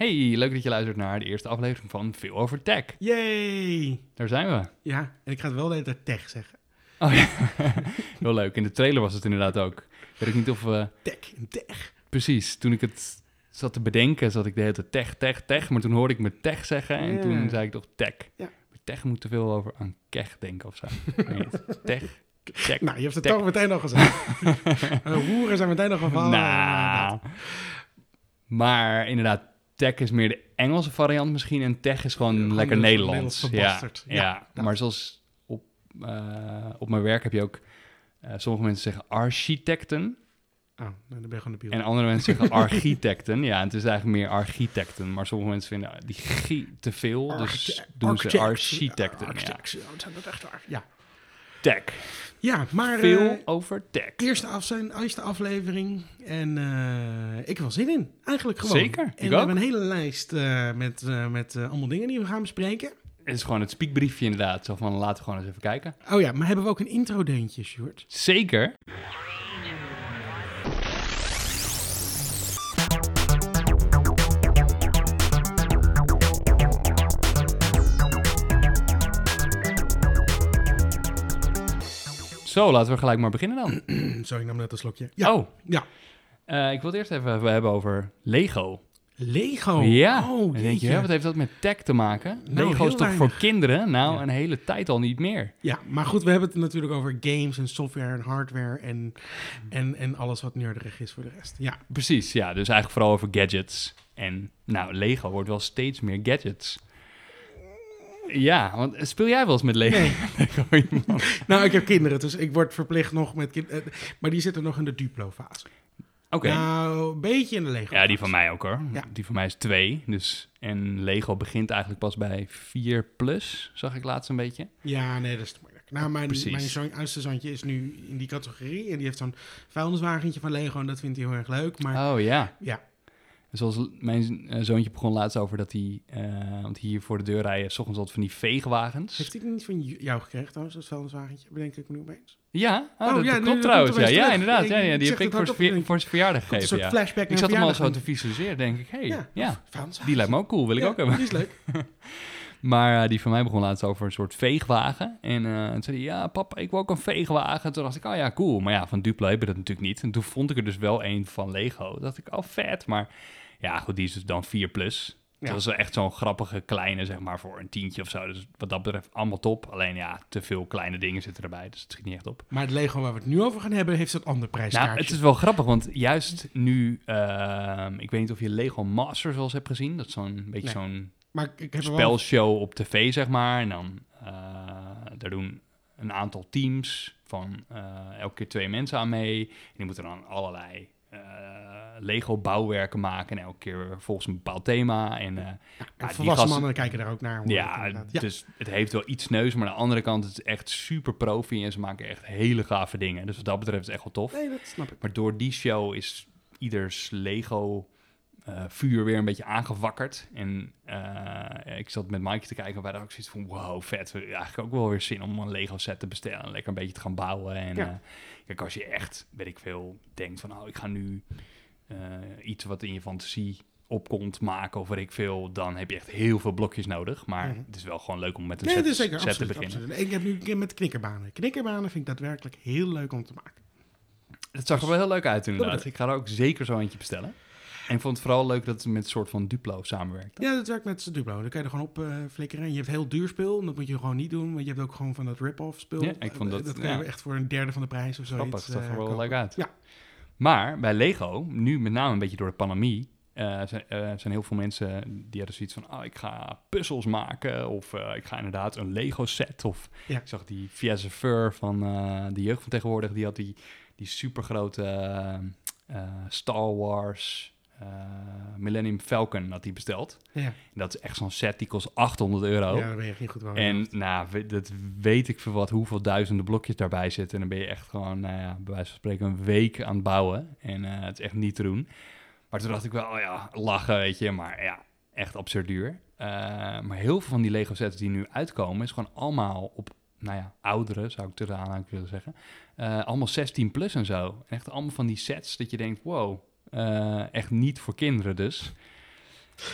Hey, leuk dat je luistert naar de eerste aflevering van Veel over Tech. Yay! Daar zijn we. Ja, en ik ga het wel de hele tijd tech zeggen. Oh ja, heel leuk. In de trailer was het inderdaad ook. Ik weet ook niet of we... Tech, en tech. Precies, toen ik het zat te bedenken, zat ik de hele tijd tech, tech, tech. Maar toen hoorde ik me tech zeggen en Ja. toen zei ik toch tech. Ja. Tech moet te veel over aan kech denken of zo. Ik. Tech, tech. Nou, je hebt het Tech. toch meteen al gezegd. Roeren zijn meteen al gevallen. Nou, maar inderdaad, tech is meer de Engelse variant misschien en tech is gewoon lekker Nederlands. Ja, ja. Maar zoals op, eh, op mijn werk heb je ook, eh, sommige mensen zeggen architecten nou, dan ben je gewoon de en andere mensen zeggen architecten. Ja, het is eigenlijk meer architecten, maar sommige mensen vinden die gie te veel, dus doen ze architect- architecten. Ja. zijn dat echt waar. Ja, Tech, ja maar veel eh, over tech. eerste, af zijn, eerste aflevering. En eh, ik heb wel zin in. Eigenlijk gewoon. Zeker, En we ook. hebben een hele lijst eh, met, met allemaal dingen die we gaan bespreken. Het is gewoon het spiekbriefje inderdaad, zo van laten we gewoon eens even kijken. Oh ja, maar hebben we ook een intro-deuntje, Sjoerd? Zeker. Zo, laten we gelijk maar beginnen dan. Sorry, ik nam net een slokje. Ja, Oh, ja. eh, ik wil het eerst even hebben over Lego. Lego. ja, Oh, denk je, hè, wat heeft dat met tech te maken? Nou, Lego is toch voor kinderen? Nou, Ja. een hele tijd al niet meer. Ja, maar goed, we hebben het natuurlijk over games en software en hardware en, en, en alles wat nerdig is voor de rest. Ja, Precies, ja. Dus eigenlijk vooral over gadgets. En nou, Lego wordt wel steeds meer gadgets. Ja, want speel jij wel eens met Lego? Nee. Nou, ik heb kinderen, dus ik word verplicht nog met kinderen. Maar die zitten nog in de Duplo-fase. Oké. Nou, een beetje in de Lego. Ja, die van mij ook hoor. Ja. Die van mij is twee. Dus, en Lego begint eigenlijk pas bij 4 plus, zag ik laatst een beetje. Ja, nee, dat is te moeilijk. Nou, mijn, Precies. mijn zoon, oudste zoontje is nu in die categorie en die heeft zo'n vuilniswagentje van Lego en dat vindt hij heel erg leuk. Maar Oh ja. ja, Zoals mijn eh, zoontje begon laatst over dat hij, eh, want hier voor de deur rijden, s ochtends altijd van die veegwagens. heeft hij niet van jou gekregen trouwens, dat vuilniswagentje? Bedenk ik me nu opeens. Ja, oh, Oh, dat, ja, dat klopt dat trouwens. Ja, ja inderdaad. Ik- Ja, die heb ik voor, zijn verjaardag Komt een gegeven. soort Ja. flashback Ik zat hem al zo te visualiseren, denk ik. Hey, Ja, ja, die lijkt me ook cool, wil ik ook hebben. Die is leuk. Maar eh, die van mij begon laatst over een soort veegwagen. En toen zei hij, ja papa, ik wil ook een veegwagen. Toen dacht ik, oh ja, cool. Maar ja, van Duplo heb je dat natuurlijk niet. En toen vond ik er dus wel een van Lego. Toen dacht ik, oh vet. Maar ja, goed, die is dus dan 4 plus. Ja. Dat was wel echt zo'n grappige kleine, zeg maar, voor een tientje of zo. Dus wat dat betreft allemaal top. Alleen ja, te veel kleine dingen zitten erbij. Dus het schiet niet echt op. Maar het Lego waar we het nu over gaan hebben, heeft een ander prijskaartje. Nou, het is wel grappig, want juist nu... ehm, ik weet niet of je Lego Masters wel eens hebt gezien. Dat is zo'n beetje Nee. zo'n maar ik heb wel... spelshow op tv, zeg maar. En dan eh, daar doen een aantal teams van eh, elke keer twee mensen aan mee. En die moeten dan allerlei eh, Lego bouwwerken maken. En elke keer volgens een bepaald thema. En eh, En die volwassen gasten- mannen kijken daar ook naar. ja, ja. dus het heeft wel iets neus. Maar aan de andere kant, het is echt super profi. En ze maken echt hele gave dingen. Dus wat dat betreft is het echt wel tof. Nee, dat snap ik. Maar door die show is ieders Lego eh, vuur weer een beetje aangewakkerd. En eh, ik zat met Mike te kijken en wij hadden ook zoiets van... Wow, vet. Eigenlijk ook wel weer zin om een Lego set te bestellen. En lekker een beetje te gaan bouwen. En Ja. kijk, als je echt, weet ik veel, denkt van... Oh, ik ga nu iets wat in je fantasie opkomt maken of weet ik veel... dan heb je echt heel veel blokjes nodig. Maar Mhm. het is wel gewoon leuk om met een Nee, set, is zeker. set te beginnen. absoluut. Ik heb nu een keer met knikkerbanen. Knikkerbanen vind ik daadwerkelijk heel leuk om te maken. Het zag er wel heel leuk uit inderdaad. Ik ga er ook zeker zo eentje bestellen. En ik vond het vooral leuk dat het met een soort van Duplo samenwerkt. Ja, dat werkt met Duplo. Dan kan je er gewoon op eh, flikkeren. En je hebt heel duur speel. Dat moet je gewoon niet doen. Want je hebt ook gewoon van dat rip-off speel. Ja, ik vond dat- Dat kan je echt voor een derde van de prijs of zo. Grappig, dat zag er wel kopen. leuk uit. Ja. Maar bij Lego, nu met name een beetje door de pandemie, eh, zijn, eh, zijn heel veel mensen die hadden zoiets van, oh, ik ga puzzels maken of eh, ik ga inderdaad een Lego set. Of Ja. ik zag die Fiesse Fur van de jeugd van tegenwoordig, die had die, die supergrote Star Wars Millennium Falcon had die besteld. Ja, En dat is echt zo'n set, die kost 800 euro. ja daar ben je niet goed. En nou, dat weet ik veel wat, hoeveel duizenden blokjes daarbij zitten. En dan ben je echt gewoon, nou ja, bij wijze van spreken een week aan het bouwen. En eh, het is echt niet te doen. Maar toen dacht ik wel, oh ja, lachen, weet je. Maar ja, echt absurd duur. Eh, maar heel veel van die Lego sets die nu uitkomen, is gewoon allemaal op, nou ja, ouderen, zou ik tussen aanhalingstekens willen zeggen. Eh, allemaal 16 plus en zo. En echt allemaal van die sets dat je denkt, wow, eh, echt niet voor kinderen dus.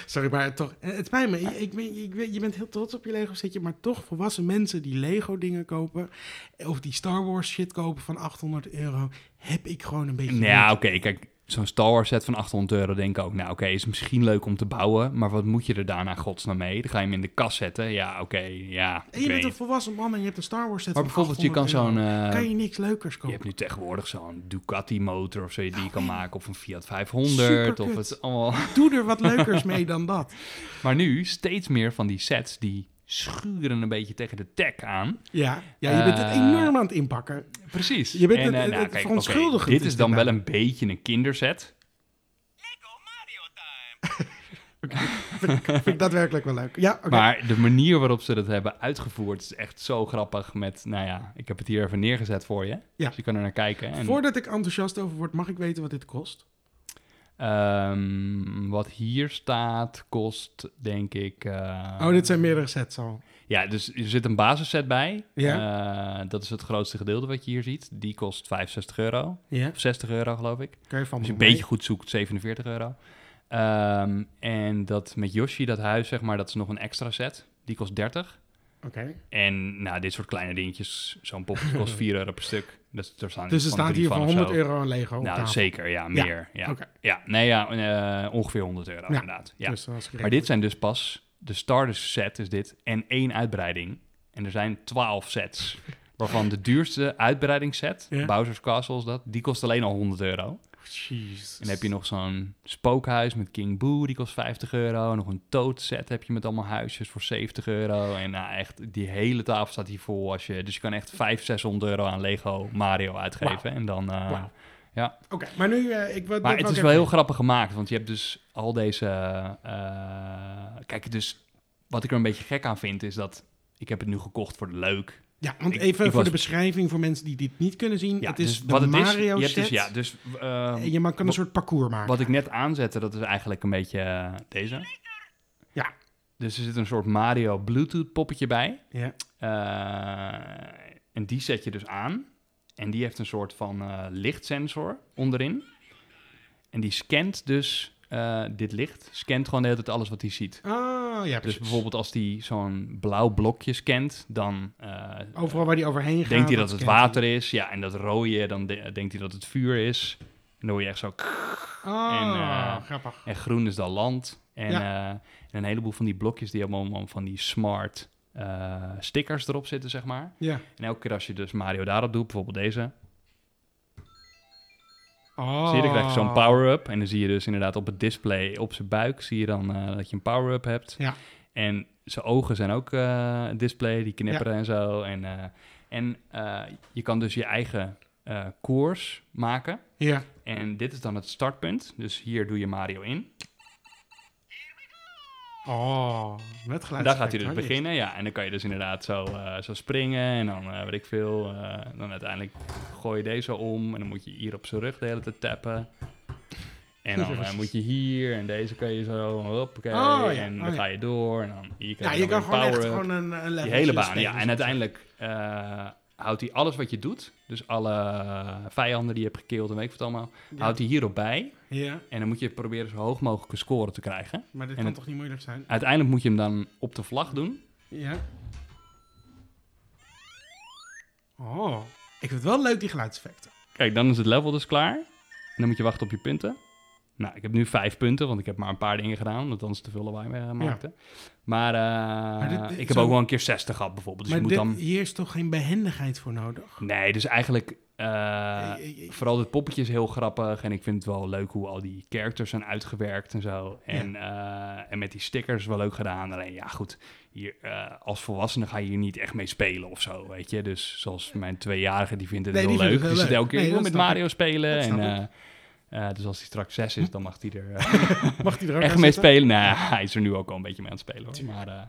Sorry, maar toch, eh, het spijt me. Ik, ben- ik weet- je bent heel trots op je Lego setje, maar toch volwassen mensen die Lego dingen kopen of die Star Wars shit kopen van 800 euro, heb ik gewoon een beetje. Nou ja, oké, kijk, zo'n Star Wars set van 800 euro denk ik ook, nou oké, is misschien leuk om te bouwen, maar wat moet je er daarna godsnaam mee? Dan ga je hem in de kast zetten, ja oké, ja, En je bent een volwassen man en je hebt een Star Wars set Maar bijvoorbeeld, je kan 800 zo'n, eh, kan je niks leukers je kopen? hebt nu tegenwoordig zo'n Ducati motor of zo die je kan maken, of een Fiat 500, Superkut. of het allemaal... Doe er wat leukers mee dan dat. Maar nu steeds meer van die sets die schuren een beetje tegen de tech aan. Ja, ja je bent het Eh, enorm aan het inpakken. Precies. Je bent En, het- eh, het- nou, het kijk, verontschuldigend oké, dit is dan wel bij. een beetje een kinderset. Vind ik daadwerkelijk wel leuk. Ja, oké. Maar de manier waarop ze dat hebben uitgevoerd is echt zo grappig. Met, nou ja, ik heb het hier even neergezet voor je. Ja. Dus je kan er naar kijken. En, Voordat ik enthousiast over word, mag ik weten wat dit kost? Ehm, wat hier staat kost, denk ik... eh, oh, dit zijn meerdere sets al. Ja, dus er zit een basisset bij. Ja. Eh, dat is het grootste gedeelte wat je hier ziet. Die kost 65 euro. Ja, Of 60 euro, geloof ik. je van Als je een beetje goed zoekt, 47 euro. Ehm, en dat met Yoshi, dat huis, zeg maar, dat is nog een extra set. Die kost 30. En nou, dit soort kleine dingetjes, zo'n poppetje kost 4 euro per stuk. Dus er, staan Dus er staat hier voor van of 100 zo. euro aan Lego Nou, tafel. zeker, ja, meer. Ja, ja nee, ja, eh, ongeveer 100 euro Ja, inderdaad. Ja. Dus maar dit zijn dus pas, de starter set is dit, en één uitbreiding. En er zijn 12 sets. Waarvan de duurste uitbreidingsset. Bowser's Castle is dat, die kost alleen al 100 euro. Jezus. En heb je nog zo'n spookhuis met King Boo, die kost 50 euro. Nog een Toad set heb je met allemaal huisjes voor 70 euro. En nou, echt, die hele tafel staat hier vol. Als je, dus je kan echt 500, 600 euro aan Lego Mario uitgeven. En dan, eh, ja. Oké, maar nu, eh, ik wat Maar het is wel heel grappig gemaakt. Want je hebt dus al deze... eh, kijk, dus wat ik er een beetje gek aan vind, is dat... Ik heb het nu gekocht voor de leuk. Ja, want even ik voor was- de beschrijving voor mensen die dit niet kunnen zien. Ja, het is dus de is, Mario set. dus, ja, dus... eh, en je kan een wat- soort parcours maken. Wat ik net aanzette, dat is eigenlijk een beetje eh, deze. Ja. Dus er zit een soort Mario Bluetooth poppetje bij. Ja. Eh, en die zet je dus aan. En die heeft een soort van eh, lichtsensor onderin. En die scant dus dit licht. Scant gewoon de hele tijd alles wat hij ziet. Ah, ja, Dus bijvoorbeeld als hij zo'n blauw blokje scant, dan eh, Overal waar die overheen gaat. denkt hij dat het hij. water is. Ja, en dat rode, dan de- denkt hij dat het vuur is. En dan hoor je echt zo... Ah, En, eh, grappig. En groen is dan land. En, Ja. eh, en een heleboel van die blokjes die allemaal van die smart stickers erop zitten, zeg maar. Ja. En elke keer als je dus Mario daarop doet, bijvoorbeeld deze, Oh. zie je, dan krijg je zo'n power-up. En dan zie je dus inderdaad op het display op zijn buik, zie je dan eh, dat je een power-up hebt. Ja. En zijn ogen zijn ook eh, display, die knipperen en zo. En, eh, en je kan dus je eigen koers maken. Ja. En dit is dan het startpunt. Dus hier doe je Mario in. Oh, met geluid. Daar gaat hij dus beginnen, ja. En dan kan je dus inderdaad zo, eh, zo springen en dan eh weet ik veel. eh, dan uiteindelijk gooi je deze om en dan moet je hier op zijn rug de hele tijd tappen. En dan moet je hier en deze kan je zo, hoppakee, Oh, ja, en oh, dan ja. ga je door en dan hier Ja, krijg je je, kan gewoon echt gewoon een, een Die hele baan, ja. En uiteindelijk houdt hij alles wat je doet, dus alle vijanden die je hebt gekild en weet ik wat allemaal, Ja. houdt hij hierop bij. Ja, En dan moet je proberen zo hoog mogelijk een score te krijgen. maar dit En kan het- toch niet moeilijk zijn? Uiteindelijk moet je hem dan op de vlag doen. Ja. Oh, ik vind het wel leuk, die geluidseffecten. Kijk, dan is het level dus klaar. En dan moet je wachten op je punten. Nou, ik heb nu vijf punten, want ik heb maar een paar dingen gedaan, omdat anders te veel lawaai mee maakte. Maar, eh, dit- dit- ik heb zo- ook wel een keer 60 gehad bijvoorbeeld. Dus maar je dit, moet dan... hier is toch geen behendigheid voor nodig? Nee, dus eigenlijk... eh, Eh, eh, eh. vooral dit poppetje is heel grappig. En ik vind het wel leuk hoe al die characters zijn uitgewerkt en zo. En, eh, en met die stickers wel leuk gedaan. Alleen ja, goed. Hier, eh, als volwassene ga je hier niet echt mee spelen of zo, weet je. Dus zoals mijn tweejarige, die vindt het heel leuk. het Die zit elke keer met Mario spelen. En, eh, dus als hij straks zes is, dan mag hij er... eh, Mag die er ook echt mee spelen. Nee, hij is er nu ook al een beetje mee aan het spelen hoor. Maar, eh,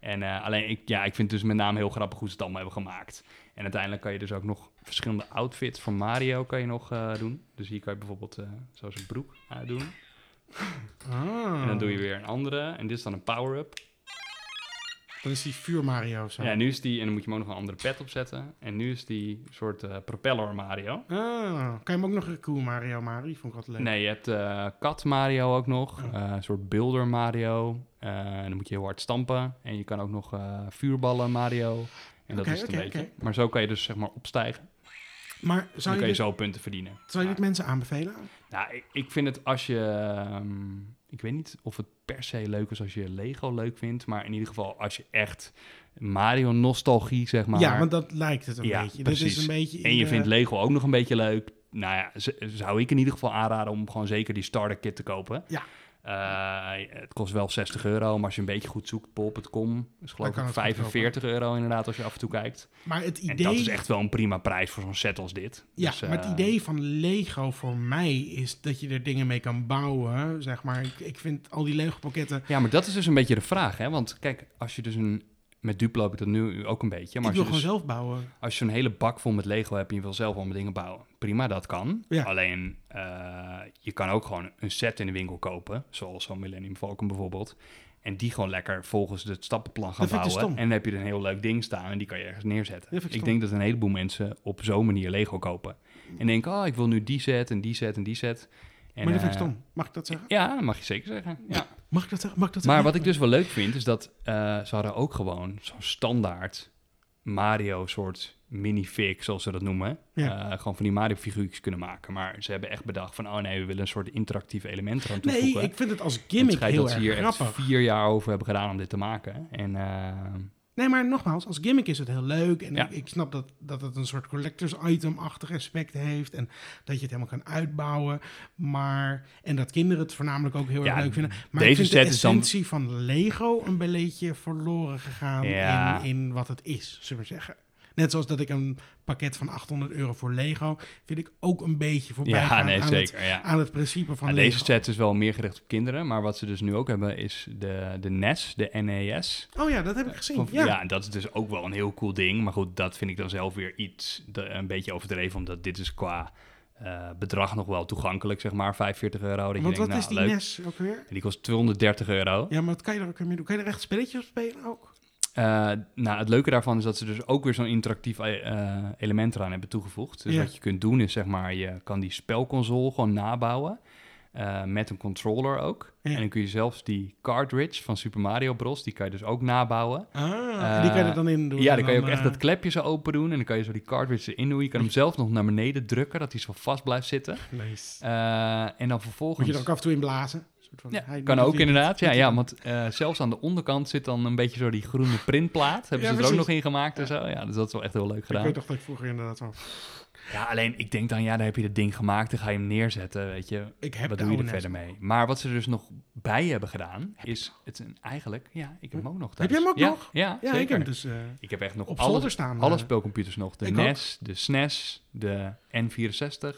en alleen, ik, ja, ik vind het dus met name heel grappig hoe ze het allemaal hebben gemaakt. En uiteindelijk kan je dus ook nog verschillende outfits van Mario kan je nog doen. Dus hier kan je bijvoorbeeld eh zo zijn broek uitdoen. Ah. En dan doe je weer een andere. En dit is dan een power-up. Dan is die vuur Mario of zo. Ja, nu is die, en dan moet je hem ook nog een andere pet opzetten. En nu is die soort eh, propeller Mario. Ah, kan je hem ook nog een cool Mario Mario? Vond ik altijd leuk. Nee, je hebt eh, kat Mario ook nog. Oh. eh, een soort builder Mario. En dan moet je heel hard stampen. En je kan ook nog vuurballen Mario. En dat is het een beetje. Maar zo kan je dus zeg maar opstijgen. Maar Dan zou je, kan je dit, zo punten verdienen. zou je dit mensen aanbevelen? Nou, ik, ik vind het als je... ehm, ik weet niet of het per se leuk is als je Lego leuk vindt. Maar in ieder geval als je echt Mario-nostalgie, zeg maar... ja, want dat lijkt het een Ja, beetje. Dit is precies. een beetje En je de- vindt Lego ook nog een beetje leuk. Nou ja, zou ik in ieder geval aanraden om gewoon zeker die starter kit te kopen. Ja. Eh, het kost wel 60 euro, maar als je een beetje goed zoekt, bol.com is geloof ik het goed 45 euro inderdaad als je af en toe kijkt. Maar het En idee... dat is echt wel een prima prijs voor zo'n set als dit. Ja, Dus, maar het eh, idee van Lego voor mij is dat je er dingen mee kan bouwen. Zeg maar, ik, ik vind al die Lego pakketten... Ja, maar dat is dus een beetje de vraag, hè? Want kijk, als je dus een... Met Duplo heb ik dat nu ook een beetje. Maar ik als wil je gewoon dus- zelf bouwen. Als je zo'n hele bak vol met Lego hebt en je wil zelf allemaal dingen bouwen, prima, dat kan. Ja. Alleen, eh, je kan ook gewoon een set in de winkel kopen, zoals zo'n Millennium Falcon bijvoorbeeld. En die gewoon lekker volgens het stappenplan gaan ik bouwen. En dan heb je er een heel leuk ding staan en die kan je ergens neerzetten. Ik ik denk dat een heleboel mensen op zo'n manier Lego kopen. En denken, oh, ik wil nu die set en die set en die set. En, maar dat vind ik eh, stom. Mag ik dat zeggen? Ja, dat mag je zeker zeggen. Ja. Mag ik dat zeggen? Mag ik dat Maar zeggen? wat ik dus wel leuk vind, is dat eh, ze hadden ook gewoon zo'n standaard Mario soort minifig, zoals ze dat noemen. Ja. Eh, gewoon van die Mario figuurtjes kunnen maken. Maar ze hebben echt bedacht van, oh nee, we willen een soort interactief element eraan Nee, toevoegen. ik vind het als gimmick heel dat ze hier grappig. echt vier jaar over hebben gedaan om dit te maken. En Nee, maar nogmaals, als gimmick is het heel leuk. En Ja. ik, ik snap dat, dat het een soort collectors item-achtig aspect heeft. En dat je het helemaal kan uitbouwen. Maar, en dat kinderen het voornamelijk ook heel Ja, erg leuk vinden. Maar deze ik vind set de is dan- essentie van Lego een beetje verloren gegaan Ja. in, in wat het is, zullen we zeggen. Net zoals dat ik een pakket van 800 euro voor Lego... vind ik ook een beetje voorbij ja, gaan nee, aan, zeker. Het, ja. aan het principe van Lego. deze set is wel meer gericht op kinderen. Maar wat ze dus nu ook hebben is de, de NES, de NES. Oh ja, dat heb ik gezien. Van- ja. ja. dat is dus ook wel een heel cool ding. Maar goed, dat vind ik dan zelf weer iets de- een beetje overdreven. Omdat dit is qua eh, bedrag nog wel toegankelijk, zeg maar. 45 euro. Dat Want je wat denkt, is nou, die leuk. NES ook weer? En die kost 230 euro. Ja, maar wat kan je er ook mee doen? Kan je er echt spelletjes op spelen ook? Eh, nou, het leuke daarvan is dat ze dus ook weer zo'n interactief eh, element eraan hebben toegevoegd. Dus Ja. wat je kunt doen is, zeg maar, je kan die spelconsole gewoon nabouwen. eh, met een controller ook. Ja. En dan kun je zelfs die cartridge van Super Mario Bros. Die kan je dus ook nabouwen. Ah, die kan je er dan in doen. Ja, dan kan je ook echt eh, dat klepje zo open doen. En dan kan je zo die cartridge erin doen. Je kan hem zelf nog naar beneden drukken, dat hij zo vast blijft zitten. Nice. Eh, en dan vervolgens... Moet je er ook af en toe in blazen? Een soort van, Ja, hij kan ook inderdaad. Ja, ja want eh, zelfs aan de onderkant zit dan een beetje zo die groene printplaat. Hebben Ja, ze er ook nog in gemaakt en zo. Ja, dus dat is wel echt heel leuk Ik gedaan. weet toch dat ik vroeger inderdaad wel... Ja, alleen ik denk dan, ja, dan heb je dat ding gemaakt, dan ga je hem neerzetten, weet je. Ik heb Wat doe je er verder mee? Maar wat ze er dus nog bij hebben gedaan, is het een, eigenlijk, ja, ik heb hem ook nog thuis. Heb jij hem ook ja, nog? Ja, Ja, zeker. ik heb dus eh, Ik heb echt nog op staan. alle eh. spelcomputers nog. De ik ook. NES, de SNES, de N64,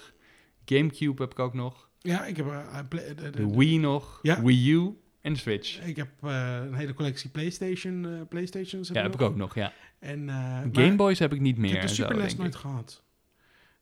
Gamecube heb ik ook nog, Ja, ik heb play- de, de- de Wii nog, Ja. Wii U en de Switch. Ik heb een hele collectie PlayStation, PlayStations. Ja, heb ik ook nog, ja. En, Game Boys heb ik niet meer. Ik heb de Super NES nooit gehad.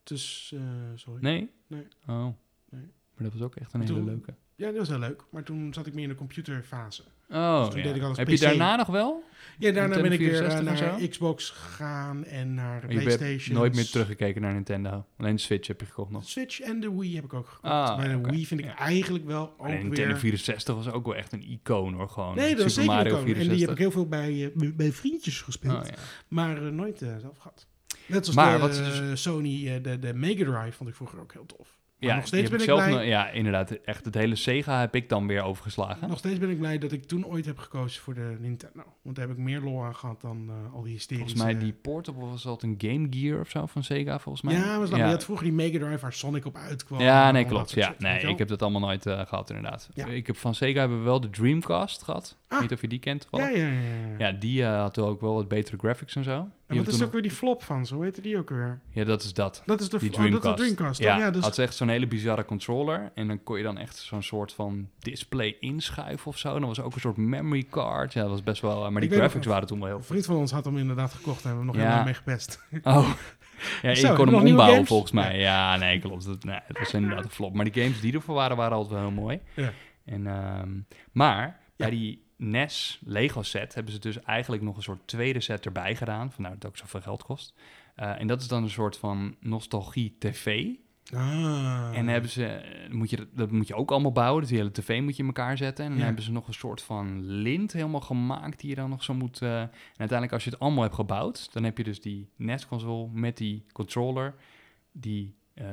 Dus, sorry. Nee? Nee. Oh. Nee. Maar dat was ook echt een Toen- hele leuke. Ja, dat was heel leuk. Maar toen zat ik meer in de computerfase. Oh, Dus ja. Heb je daarna nog wel? Ja, daarna ben ik weer eh, 64 en naar Xbox gegaan en naar PlayStation. nooit meer teruggekeken naar Nintendo. Alleen de Switch heb je gekocht nog. Switch en de Wii heb ik ook gekocht. Ah, Bij de. Wii vind ik Ja. eigenlijk wel ook Alleen Nintendo weer... 64 was ook wel echt een icoon hoor. Gewoon Nee, dat Super zeker Mario een icoon. En 64. die heb ik heel veel bij, eh, bij- vriendjes gespeeld. Oh, ja. Maar eh, nooit zelf gehad. Net zoals Maar de wat dus- Sony, de, de Mega Drive vond ik vroeger ook heel tof. Ja, nog steeds ben ik zelf blij. ja, inderdaad. Echt het hele Sega heb ik dan weer overgeslagen. Nog steeds ben ik blij dat ik toen ooit heb gekozen voor de Nintendo. Want daar heb ik meer lol aan gehad dan eh, al die hysterische... Volgens mij die portable was altijd een Game Gear of zo van Sega volgens mij. Ja, was dat, maar je had vroeg die Mega Drive waar Sonic op uitkwam. Ja, nee, dat klopt. Ja, nee, ik heb dat allemaal nooit eh, gehad inderdaad. Ja. Ik heb van Sega hebben we wel de Dreamcast gehad. Ah. Niet of je die kent. Ja, ja, ja. ja. Ja, die eh, had ook wel wat betere graphics en zo. Wat is ook weer die flop van? Zo heette die ook weer. Ja, dat is dat. Dat is de, Die oh, dat is de Dreamcast. Dreamcast. toch? Ja, Ja, dus, had ze echt zo'n hele bizarre controller. En dan kon je dan echt zo'n soort van display inschuiven of zo. En dan was ook een soort memory card. Ja, dat was best wel... eh, maar die Ik nog- graphics waren toen wel heel... een vriend van ons had hem inderdaad gekocht en hebben we nog Ja. helemaal mee gepest. Oh, ja, Zo, je kon hem ombouwen volgens mij. Ja, nee, klopt. Dat, nee, dat was inderdaad een flop. Maar die games die ervoor waren, waren altijd wel heel mooi. Ja. En, ehm, maar bij Ja. die NES Lego set hebben ze dus eigenlijk nog een soort tweede set erbij gedaan. Vandaar dat het ook zoveel geld kost. Eh, en dat is dan een soort van nostalgie tv. Ah. En hebben ze, eh, moet je, dat moet je ook allemaal bouwen. Dus die hele tv moet je in elkaar zetten. En dan Ja. hebben ze nog een soort van lint helemaal gemaakt die je dan nog zo moet... eh, en uiteindelijk als je het allemaal hebt gebouwd, dan heb je dus die NES-console met die controller, die eh,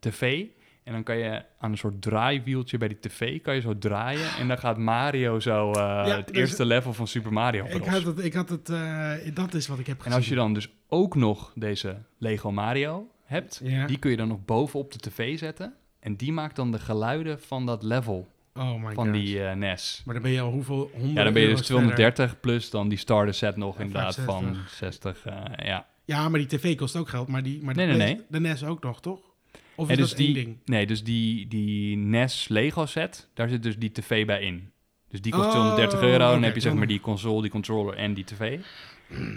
tv. En dan kan je aan een soort draaiwieltje bij die tv kan je zo draaien. En dan gaat Mario zo eh, het dus- eerste level van Super Mario ik Bros. had het, ik had het eh, dat is wat ik heb gezien. En als je dan dus ook nog deze Lego Mario hebt, Ja. die kun je dan nog bovenop de tv zetten. En die maakt dan de geluiden van dat level oh my van god. die eh, NES. Maar dan ben je al hoeveel Ja, dan ben je dus euro's 230 plus dan die starter set nog Ja, inderdaad van 60. 60. eh, ja. Ja, maar die tv kost ook geld. Maar, die, maar de, Nee, nee, nee. de NES ook nog, toch? Of En is dus dat één die, ding? nee, dus die, die NES Lego set, daar zit dus die tv bij in. Dus die kost Oh, 230 euro. Dan heb je zeg maar die console, die controller en die tv.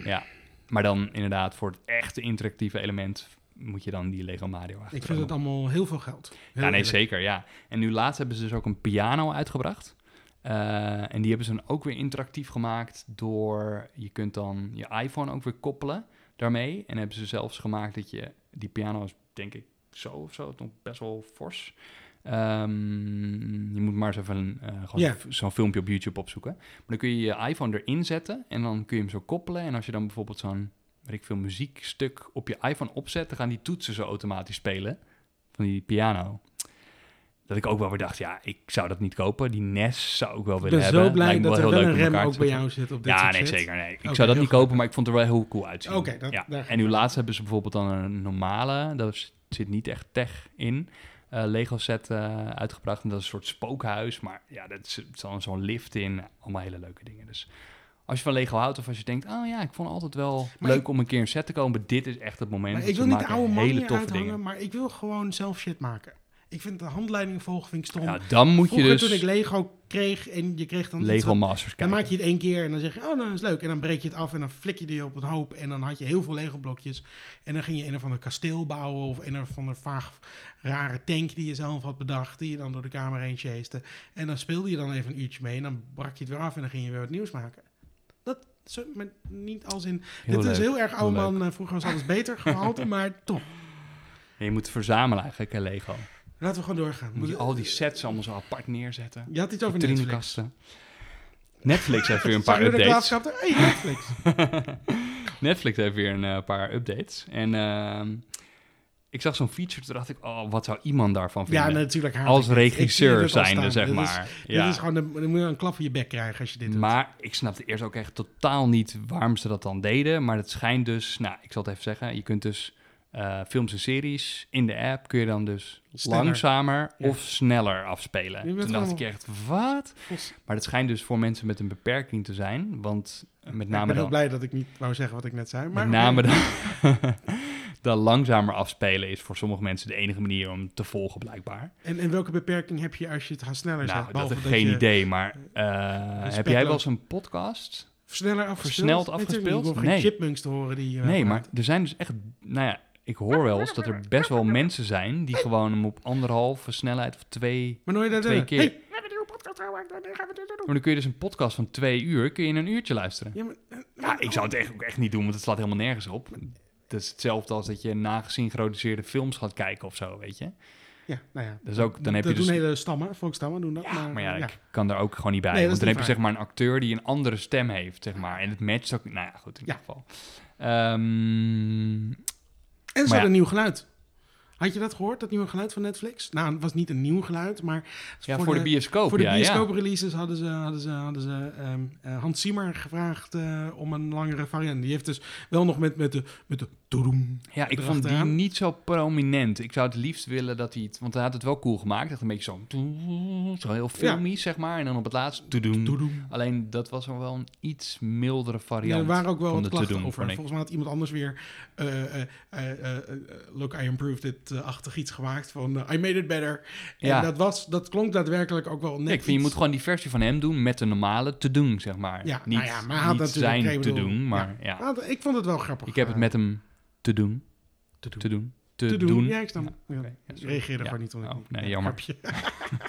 Ja, maar dan inderdaad voor het echte interactieve element moet je dan die Lego Mario Ik eigenlijk vind het allemaal heel veel geld. Heel Ja, nee, zeker, ja. En nu laatst hebben ze dus ook een piano uitgebracht. Eh, en die hebben ze dan ook weer interactief gemaakt door... Je kunt dan je iPhone ook weer koppelen daarmee. En hebben ze zelfs gemaakt dat je... Die piano is denk ik zo of zo, nog best wel fors. Ehm, je moet maar eens even eh, zo'n filmpje op YouTube opzoeken. Maar dan kun je je iPhone erin zetten en dan kun je hem zo koppelen. En als je dan bijvoorbeeld zo'n, weet ik veel, muziekstuk op je iPhone opzet... dan gaan die toetsen zo automatisch spelen van die piano. Dat ik ook wel weer dacht, ja, ik zou dat niet kopen. Die NES zou ik wel Ik willen ben hebben. zo blij Lijkt me dat er wel een rem ook bij jou zit op dit Ja, nee, zeker. Nee. Ik zou dat niet kopen, maar ik vond het er wel heel cool uitzien. Oké, dat- ja. En nu laatst hebben ze bijvoorbeeld dan een normale, daar is- zit niet echt tech in, eh, Lego set eh, uitgebracht. En dat is een soort spookhuis, maar ja, dat is, dan zo'n lift in. Allemaal hele leuke dingen. Dus als je van Lego houdt of als je denkt, oh ja, ik vond het altijd wel Maar leuk ik- om een keer een set te komen. Dit is echt het moment. Maar ik wil niet de oude man hele toffe uithangen, dingen. maar ik wil gewoon zelf shit maken. Ik vind de handleiding volgen vind ik stom. Ja, dan moet je Vroeger dus toen ik Lego kreeg en je kreeg dan Lego Masters Dan maak je het één keer en dan zeg je, oh, nou, dat is leuk. En dan breek je het af en dan flik je die op een hoop. En dan had je heel veel Lego-blokjes. En dan ging je een of ander kasteel bouwen of een of ander vaag rare tank die je zelf had bedacht. Die je dan door de kamer heen chaste. En dan speelde je dan even een uurtje mee en dan brak je het weer af en dan ging je weer wat nieuws maken. Dat zo, maar niet als in... Heel dit is heel erg oude man. eh, Vroeger was alles beter gehalte, maar toch. En je moet verzamelen eigenlijk, hè, Lego. Laten we gewoon doorgaan. Moet je al die sets allemaal zo apart neerzetten. Je had iets over Netflix. Netflix heeft weer een paar updates. Hey, Netflix. Netflix heeft weer een eh, paar updates. En ehm, ik zag zo'n feature, toen dacht ik, oh, wat zou iemand daarvan ja, vinden? natuurlijk. haat Als regisseur zijnde, zeg Dit is- maar. Dit ja. is gewoon, de, dan moet je een klap voor je bek krijgen als je dit doet. Maar ik snapte eerst ook echt totaal niet waarom ze dat dan deden. Maar het schijnt dus, nou, ik zal het even zeggen. Je kunt dus eh, films en series in de app kun je dan dus Sneller. langzamer Ja. of sneller afspelen. Toen dacht ik echt, wat? Maar het schijnt dus voor mensen met een beperking te zijn. Want met ik name ben heel dan, blij dat ik niet wou zeggen wat ik net zei. Maar met name dan, dan langzamer afspelen is voor sommige mensen de enige manier om te volgen blijkbaar. En, en welke beperking heb je als je het gaat sneller Nou, zet? dat heb ik geen je idee. Maar eh, heb jij wel eens een podcast? Sneller afgespeeld? Versneld Nee, afgespeeld? Ik Nee. geen chipmunks te horen die... eh, Nee, maar er zijn dus echt, nou ja, ik hoor wel eens dat er best wel mensen zijn die gewoon hem op anderhalve snelheid of twee. Maar nooit twee keer. Hey, we hebben een nieuwe podcast gemaakt, dan gaan we dit doen. Maar dan kun je dus een podcast van twee uur, kun je in een uurtje luisteren. Ja, maar, eh, Ja, ik zou het echt, ook echt niet doen, want het slaat helemaal nergens op. Het is hetzelfde als dat je nagesynchroniseerde films gaat kijken of zo, weet je. Ja, nou ja. Dat is ook- dan heb dat je dus- doen hele stammen, volkstammen doen dat. Ja, maar, maar ja, ja. ik kan daar ook gewoon niet bij. Nee, want dan heb je zeg maar een acteur die een andere stem heeft, zeg maar. En het matcht ook, nou ja, goed, in Ja. ieder geval. Ehm, En ze hadden een nieuw geluid. Had je dat gehoord, dat nieuwe geluid van Netflix? Nou, het was niet een nieuw geluid, maar... ja, voor, de, bioscoop, Voor de ja, ja. bioscoop-releases hadden ze, hadden ze, hadden ze ehm, eh, Hans Zimmer gevraagd eh, om een langere variant. Die heeft dus wel nog met, met de... Met de Ja, ik vond die niet zo prominent. Ik zou het liefst willen dat hij het... Want hij had het wel cool gemaakt. Echt een beetje zo... Zo heel filmisch, zeg maar. En dan op het laatst... Toedoen. toedoem. Alleen, dat was wel wel een iets mildere Ja, variant. er waren ook wel van wat de klachten over. Volgens mij had iemand anders weer... eh, eh, eh, look, I improved it-achtig iets gemaakt van... I made it better. Ja. En dat, was, dat klonk daadwerkelijk ook wel net ik vind, je moet gewoon die versie van hem doen met de normale te doen, zeg maar. Ja, niet nou ja, maar niet zijn te doen, maar ja. Nou, ik vond het wel grappig. Ik heb het met hem te doen. te doen. Te doen. Te, Te doen. doen. Ja, ik snap. Ja, oké. Ja, niet. ik- Oh, nee, ja, jammer.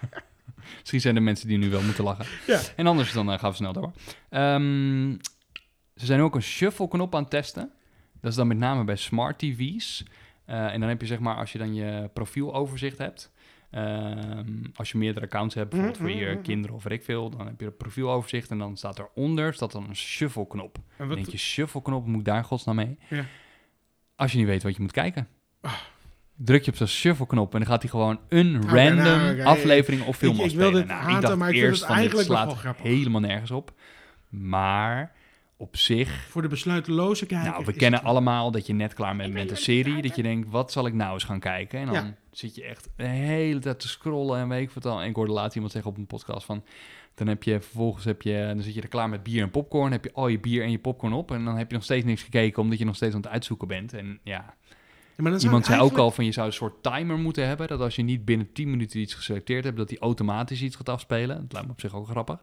Misschien zijn er mensen die nu wel moeten lachen. Ja. En anders dan eh, gaan we snel door. Ehm, ze zijn ook een shuffle-knop aan het testen. Dat is dan met name bij smart TV's. Eh, en dan heb je zeg maar, als je dan je profieloverzicht hebt... ehm, als je meerdere accounts hebt, bijvoorbeeld voor je Mhm, mhm. kinderen of weet ik veel... dan heb je een profieloverzicht en dan staat eronder staat dan een shuffle-knop. En wat, denk je, shuffle-knop, moet daar godsnaam mee? Ja. Als je niet weet wat je moet kijken. Ah. Druk je op zo'n shuffle-knop en dan gaat hij gewoon een Oké, random nou, aflevering of film Ik- ik afspelen. wil dit Nou, haten, dacht maar ik eerst het van, dit eigenlijk nog slaat helemaal nergens op. Maar op zich... voor de besluiteloze kijker. Nou, we kennen allemaal dat je net klaar bent Ik met een serie. Dat je denkt, wat zal ik nou eens gaan kijken? En dan Ja. Zit je echt de hele tijd te scrollen en weet ik wat al. En ik hoorde laatst iemand zeggen op een podcast van... Dan heb je vervolgens heb je, dan zit je er klaar met bier en popcorn. Heb je al je bier en je popcorn op. En dan heb je nog steeds niks gekeken, omdat je nog steeds aan het uitzoeken bent. En ja, Ja, maar iemand zei ook al van je zou een soort timer moeten hebben. Dat als je niet binnen 10 minuten iets geselecteerd hebt, dat die automatisch iets gaat afspelen. Dat lijkt me op zich ook grappig.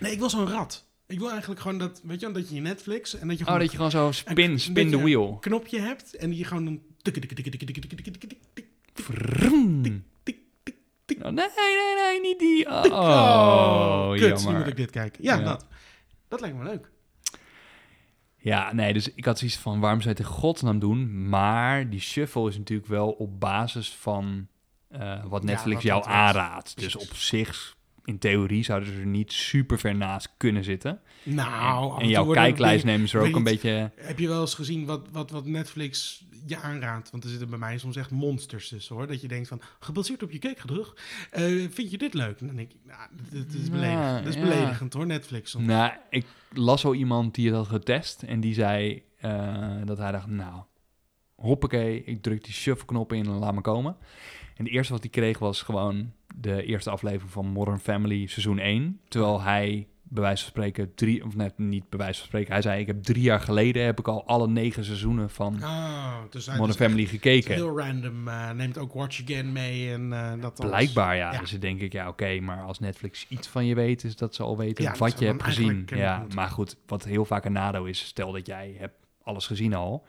Nee, ik wil zo'n rat. Ik wil eigenlijk gewoon dat, weet je dat je Netflix en dat je Oh, gewoon dat je gewoon zo spin, spin the wheel. knopje hebt en die je gewoon dan Tik, tik, tik, tik. Oh, nee, nee, nee, niet die. Oh, oh kut, jammer. nu moet ik dit kijken. Ja, ja, Dat, dat lijkt me leuk. Ja, nee, dus ik had zoiets van, waarom zou je het in godsnaam doen? Maar die shuffle is natuurlijk wel op basis van uh, wat Netflix jou aanraadt. Dus op zich in theorie, zouden ze er niet super ver naast kunnen zitten. Nou, en jouw kijklijst nemen ze er ook een beetje... Heb je wel eens gezien wat, wat, wat Netflix je aanraadt? Want er zitten bij mij soms echt monsters tussen, hoor. Dat je denkt van, gebaseerd op je kijkgedrag, eh vind je dit leuk? En dan denk ik, nou, dit, is Ja, beledigend. Dat is ja. beledigend, hoor, Netflix. soms. Nou, ik las zo iemand die het had getest en die zei eh, dat hij dacht, nou, hoppakee, ik druk die shuffle-knop in en laat me komen. En het eerste wat hij kreeg was gewoon de eerste aflevering van Modern Family seizoen 1. Terwijl hij, bij wijze van spreken, drie, of net niet bij wijze van spreken, hij zei, ik heb drie jaar geleden heb ik al alle negen seizoenen van Oh, dus Modern Family gekeken. heel random. eh, neemt ook Watch Again mee en eh, dat alles. Blijkbaar, ja. Ja. Dus dan denk ik, ja, oké, maar als Netflix iets van je weet, is dat ze al weten Ja, wat je hebt gezien. Ja, moeten. maar goed, wat heel vaak een nadeel is, stel dat jij hebt alles gezien al.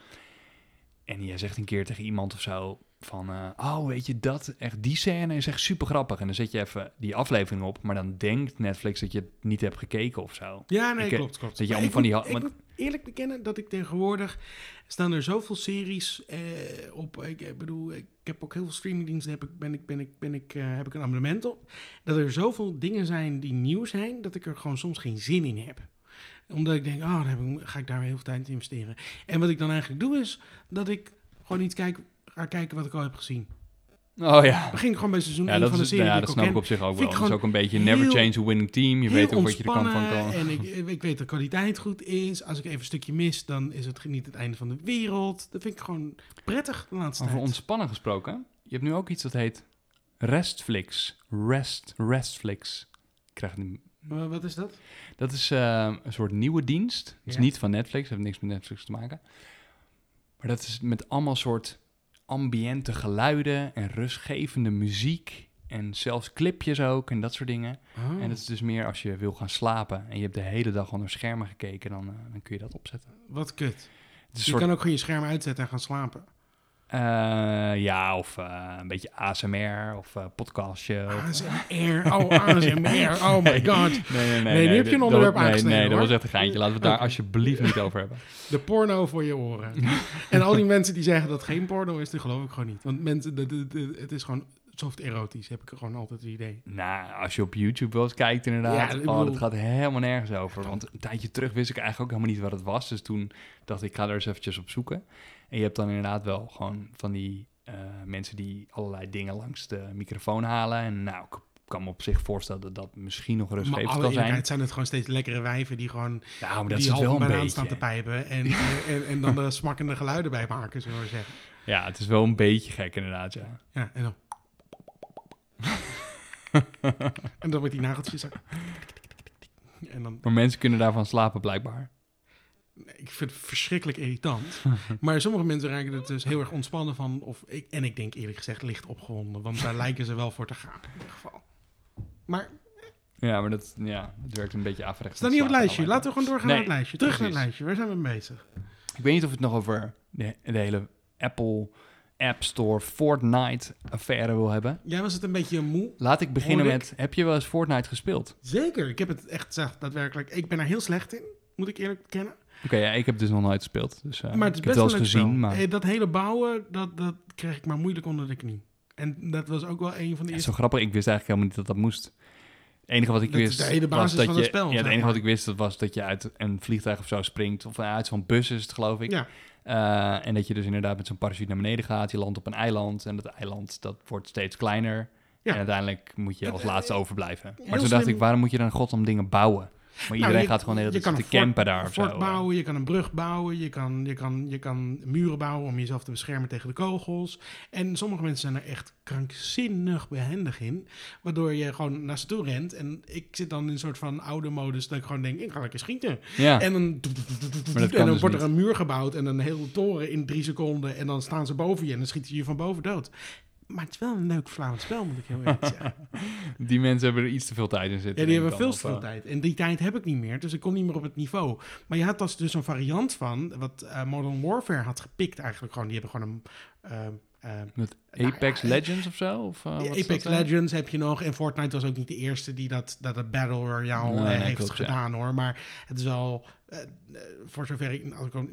En je zegt een keer tegen iemand of zo van, eh, oh, weet je dat, echt die scène is echt super grappig. En dan zet je even die aflevering op, maar dan denkt Netflix dat je het niet hebt gekeken of zo. Ja, nee, Ik, klopt, klopt. dat je allemaal van die Ik moet eerlijk bekennen dat ik tegenwoordig... staan er zoveel series eh, op... Ik, ik bedoel, ik heb ook heel veel streamingdiensten, heb ik, ben ik, ben ik, ben ik, eh, heb ik een abonnement op. Dat er zoveel dingen zijn die nieuw zijn, dat ik er gewoon soms geen zin in heb. Omdat ik denk, oh, dan ga ik daar weer heel veel tijd in investeren. En wat ik dan eigenlijk doe is, dat ik gewoon iets kijk, kijken wat ik al heb gezien. Oh ja. Begin gewoon bij seizoen Ja, 1 dat, van de serie ja, dat snap ik op zich ook wel. Dat is ook een beetje never change a winning team. Je weet ook wat je er kan van kan. En ik, ik weet dat de kwaliteit goed is. Als ik even een stukje mis, dan is het niet het einde van de wereld. Dat vind ik gewoon prettig de laatste Over tijd. ontspannen gesproken. Je hebt nu ook iets dat heet Restflix. Rest, Restflix. Ik krijg. Maar wat is dat? Dat is eh, een soort nieuwe dienst. Het is Ja. niet van Netflix, heeft niks met Netflix te maken. Maar dat is met allemaal soort ambiënte geluiden en rustgevende muziek. En zelfs clipjes ook en dat soort dingen. Oh. En dat is dus meer als je wil gaan slapen en je hebt de hele dag onder schermen gekeken, dan, eh, dan kun je dat opzetten. Wat kut. Je soort kan ook gewoon je scherm uitzetten en gaan slapen. Eh, ja, of eh, een beetje ASMR of eh, podcastje. ASMR. Oh, ASMR. Oh my god. Nee, nee, nee. Nee, nu heb je een onderwerp dat- nee, aangesneden, Nee, dat hoor. was echt een geintje. Laten we het daar alsjeblieft niet over hebben. De porno voor je oren. en al die mensen die zeggen dat geen porno is, dat geloof ik gewoon niet. Want mensen, de, de, de- het is gewoon soft erotisch, heb ik gewoon altijd het idee. Nou, als je op YouTube wel eens kijkt inderdaad. Ja, oh, dat gaat helemaal nergens over. Want een tijdje terug wist ik eigenlijk ook helemaal niet wat het was. Dus toen dacht ik, ik ga er eens eventjes op zoeken. En je hebt dan inderdaad wel gewoon van die eh, mensen die allerlei dingen langs de microfoon halen. En nou, ik kan me op zich voorstellen dat dat misschien nog Maar rustgevend kan zijn. eerlijkheid zijn het gewoon steeds lekkere wijven die gewoon Nou, maar dat die het half wel een banaan staan te pijpen en, en, en, dan de smakkende geluiden bij maken, zullen we zeggen. Ja, het is wel een beetje gek inderdaad, ja. Ja, en dan... en dan met die nageltjes. En dan, Maar mensen kunnen daarvan slapen blijkbaar. Ik vind het verschrikkelijk irritant. maar sommige mensen raken er dus heel erg ontspannen van. Of ik, en ik denk eerlijk gezegd licht opgewonden. Want daar lijken ze wel voor te gaan in ieder geval. Maar Ja, maar dat, ja, het werkt een beetje averechts. staat niet op het lijstje. Laten we gewoon doorgaan Nee, naar het lijstje. Terug naar het lijstje. Waar zijn we mee bezig? Ik weet niet of we het nog over de, de hele Apple App Store Fortnite-affaire wil hebben. Jij was het een beetje moe. Laat ik beginnen met, heb je wel eens Fortnite gespeeld? Zeker, ik heb het echt zeg, daadwerkelijk. Ik ben er heel slecht in, moet ik eerlijk bekennen. Oké, ja, ik heb dus nog nooit gespeeld. Dus, eh, maar het is ik heb best het wel eens gezien, maar Eh, Dat hele bouwen, dat, dat kreeg ik maar moeilijk onder de knie. En dat was ook wel een van de eerste... zo grappig. Ik wist eigenlijk helemaal niet dat dat moest. Het enige wat ik Dat is wist de hele was dat van je, het spel, Ja, het enige wat ik wist dat was dat je uit een vliegtuig of zo springt of uit zo'n bus is het geloof ik. Ja, Eh, en dat je dus inderdaad met zo'n parachute naar beneden gaat. Je landt op een eiland en dat eiland dat wordt steeds kleiner. Ja. En uiteindelijk moet je als eh, laatste overblijven. Maar heel toen dacht slim. ik, waarom moet je dan godom dingen bouwen? Maar iedereen Nou, je- gaat gewoon de hele tijd fort- campen daar of fort zo. bouwen, je kan een brug bouwen, je kan, je, kan, je kan muren bouwen om jezelf te beschermen tegen de kogels. En sommige mensen zijn er echt krankzinnig behendig in, waardoor je gewoon naar ze toe rent. En ik zit dan in een soort van oude modus dat ik gewoon denk, ik ga lekker schieten. Ja, En dan, en dan dus wordt er een muur gebouwd en een hele toren in drie seconden. En dan staan ze boven je en dan schieten ze je van boven dood. Maar het is wel een leuk Vlaams spel, moet ik heel eerlijk zeggen. die mensen hebben er iets te veel tijd in zitten. Ja, die hebben veel te veel of, tijd. En die tijd heb ik niet meer, dus ik kom niet meer op het niveau. Maar je had als dus een variant van, wat eh, Modern Warfare had gepikt eigenlijk gewoon. Die hebben gewoon een... eh, eh, eh, Met Nou, Apex ja, Legends of zo? Of, eh, Apex eh? Legends heb je nog. En Fortnite was ook niet de eerste die dat, dat Battle Royale Nee, eh, heeft klopt, ja. gedaan hoor. Maar het is wel, eh, eh, voor zover ik,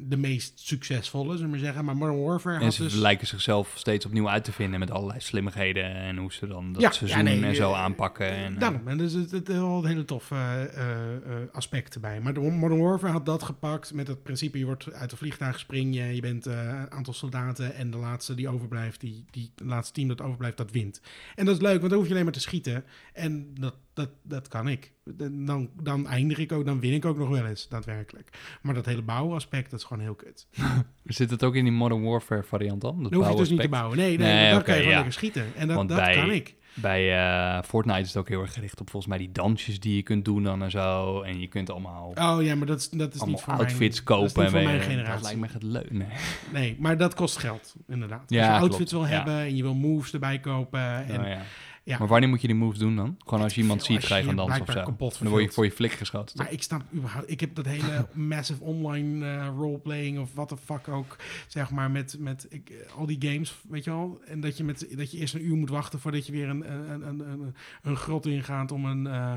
de meest succesvolle, zullen we zeggen. Maar Modern Warfare En had ze dus... lijken zichzelf steeds opnieuw uit te vinden met allerlei slimmigheden en hoe ze dan dat Ja, ja, seizoen nee, en zo eh, aanpakken. En, Daarom, en dus het, het, wel een hele tof eh, eh, aspect erbij. Maar de Modern Warfare had dat gepakt met het principe... je wordt uit een vliegtuig spring je, je bent een aantal soldaten... en de laatste die overblijft, die, die laatste team dat overblijft, dat wint. En dat is leuk, want dan hoef je alleen maar te schieten. En dat, dat, dat kan ik. Dan, dan eindig ik ook, dan win ik ook nog wel eens, daadwerkelijk. Maar dat hele bouwaspect, dat is gewoon heel kut. Zit het ook in die Modern Warfare variant dan? Dat Dan hoef je dus niet te bouwen. Nee, nee, Nee, dan kan je gewoon ja. lekker schieten. En dat, Want dat bij- kan ik. Bij eh, Fortnite is het ook heel erg gericht op volgens mij die dansjes die je kunt doen dan en zo. En je kunt allemaal, Oh ja, maar dat is, dat is niet voor outfits mijn, dat is kopen. niet voor en mijn generatie. Dat lijkt me echt leuk. Nee. Nee, maar dat kost geld, inderdaad. Ja, Als je klopt. outfits wil Ja. hebben en je wil moves erbij kopen. En, Oh, ja. Maar wanneer moet je die moves doen dan? Gewoon als je iemand ziet, ga je gaan dansen of zo. Dan word je voor je flik geschoten. toch? Maar ik snap überhaupt... Ik heb dat hele massive online eh, roleplaying of wat de fuck ook, zeg maar, met, met ik, eh, al die games, weet je wel. En dat je, met, dat je eerst een uur moet wachten voordat je weer een, een, een, een, een grot ingaat om een, eh,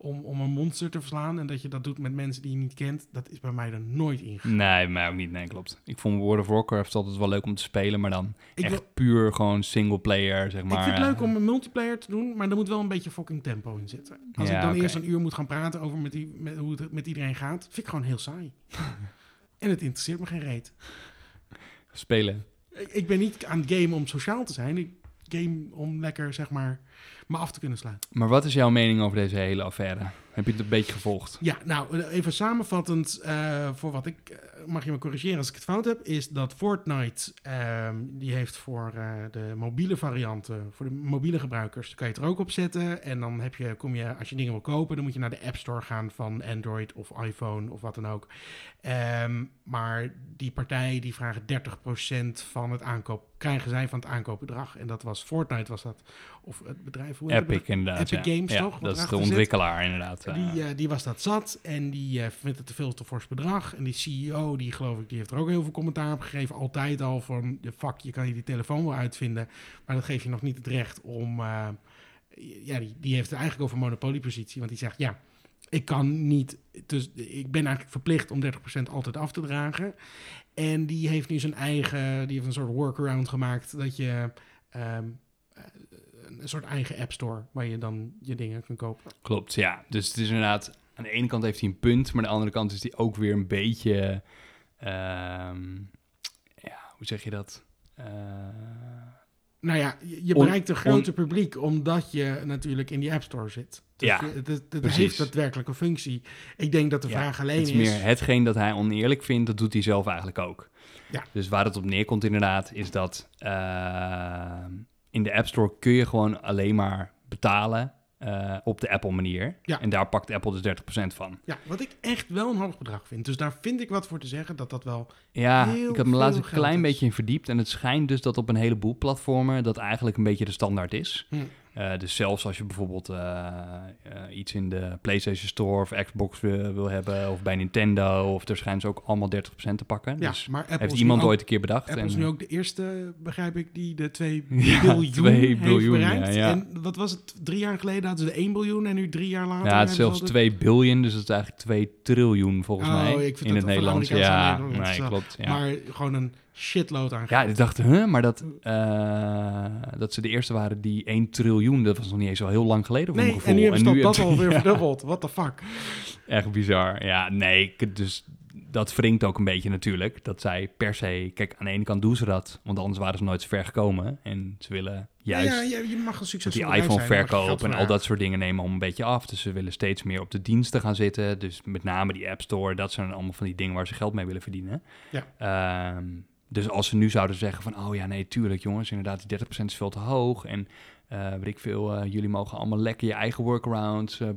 om, om een monster te verslaan. En dat je dat doet met mensen die je niet kent. Dat is bij mij er nooit ingegaan. Nee, mij ook niet. Nee, klopt. Ik vond World of Warcraft altijd wel leuk om te spelen, maar dan Ik, echt wil- puur gewoon single player, zeg maar. ik vind het leuk om een multiplayer te doen, maar er moet wel een beetje fucking tempo in zitten. Als Ja, ik dan eerst een uur moet gaan praten over met die, met, hoe het met iedereen gaat, vind ik gewoon heel saai. en het interesseert me geen reet. spelen. Ik, ik ben niet aan het gamen om sociaal te zijn. Ik game om lekker, zeg maar, me af te kunnen sluiten. Maar wat is jouw mening over deze hele affaire? Heb je het een beetje gevolgd? Ja, nou, even samenvattend, eh, voor wat ik, eh, mag je me corrigeren als ik het fout heb, is dat Fortnite, ehm, die heeft voor eh, de mobiele varianten, voor de mobiele gebruikers, kan je het er ook op zetten. En dan heb je, kom je, als je dingen wil kopen, dan moet je naar de App Store gaan van Android of iPhone of wat dan ook. Ehm, maar die partijen die vragen 30% van het aankoop, krijgen zij van het aankoopbedrag. En dat was Fortnite, was dat, of het bedrijf, hoe heet het Epic inderdaad. Epic ja. Games, Ja, toch? Dat is de zit. ontwikkelaar inderdaad. Die, eh, die was dat zat en die eh, vindt het te veel te fors bedrag. En die CEO, die geloof ik, die heeft er ook heel veel commentaar op gegeven. Altijd al van, de fuck, je kan je die telefoon wel uitvinden. Maar dat geeft je nog niet het recht om... eh, ja, die, die heeft het eigenlijk over monopoliepositie. Want die zegt, ja, ik kan niet... Dus ik ben eigenlijk verplicht om 30% altijd af te dragen. En die heeft nu zijn eigen... Die heeft een soort workaround gemaakt dat je... ehm, eh, een soort eigen app store waar je dan je dingen kunt kopen. Klopt, ja. Dus het is inderdaad... Aan de ene kant heeft hij een punt, maar aan de andere kant is hij ook weer een beetje... ehm, ja, hoe zeg je dat? Eh, Nou ja, je, bereikt een groter publiek omdat je natuurlijk in die App Store zit. Dus Ja, het, heeft daadwerkelijk een functie. Ik denk dat de Ja, vraag alleen het is... is meer hetgeen dat hij oneerlijk vindt, dat doet hij zelf eigenlijk ook. Ja. Dus waar het op neerkomt inderdaad, is dat eh, in de App Store kun je gewoon alleen maar betalen eh, op de Apple manier. Ja. En daar pakt Apple dus 30% van. Ja, wat ik echt wel een hoog bedrag vind. Dus daar vind ik wat voor te zeggen dat dat wel... Ja, ik heb me laatst een klein is. beetje in verdiept. En het schijnt dus dat op een heleboel platformen dat eigenlijk een beetje de standaard is. Hm. Eh, dus zelfs als je bijvoorbeeld eh, eh, iets in de PlayStation Store of Xbox wil, wil hebben, of bij Nintendo, of er schijnen ze ook allemaal 30% te pakken. Ja, dus maar Apple heeft is iemand ook, ooit een keer bedacht. Apple is en- nu ook de eerste, begrijp ik, die de 2 Ja, biljoen, 2 heeft biljoen, bereikt. ja. En wat was het? Drie jaar geleden hadden ze de 1 biljoen en nu drie jaar later... ja, het is zelfs ze al de- 2 biljoen, dus dat is eigenlijk 2 triljoen volgens Oh, mij. ik vind in het van Nederlands. Ja, nee, klopt. Ja. Maar gewoon een shitload aan Ja, ik dacht, huh, maar dat, eh, dat ze de eerste waren die 1 triljoen, dat was nog niet eens zo heel lang geleden Nee, en nu hebben ze dat, alweer ja, verdubbeld. What the fuck? Echt bizar. Ja, nee, dus dat wringt ook een beetje natuurlijk. Dat zij per se, kijk, aan de ene kant doen ze dat, want anders waren ze nooit zo ver gekomen. En ze willen juist Ja, ja, je mag een dat succesvol die iPhone verkoop geld en al dat soort dingen nemen al een beetje af. Dus ze willen steeds meer op de diensten gaan zitten. Dus met name die App Store, dat zijn allemaal van die dingen waar ze geld mee willen verdienen. Ja. Ehm, dus als ze nu zouden zeggen van, oh ja, nee, tuurlijk jongens, inderdaad, die 30% is veel te hoog. En eh weet ik veel, eh, jullie mogen allemaal lekker je eigen workarounds eh,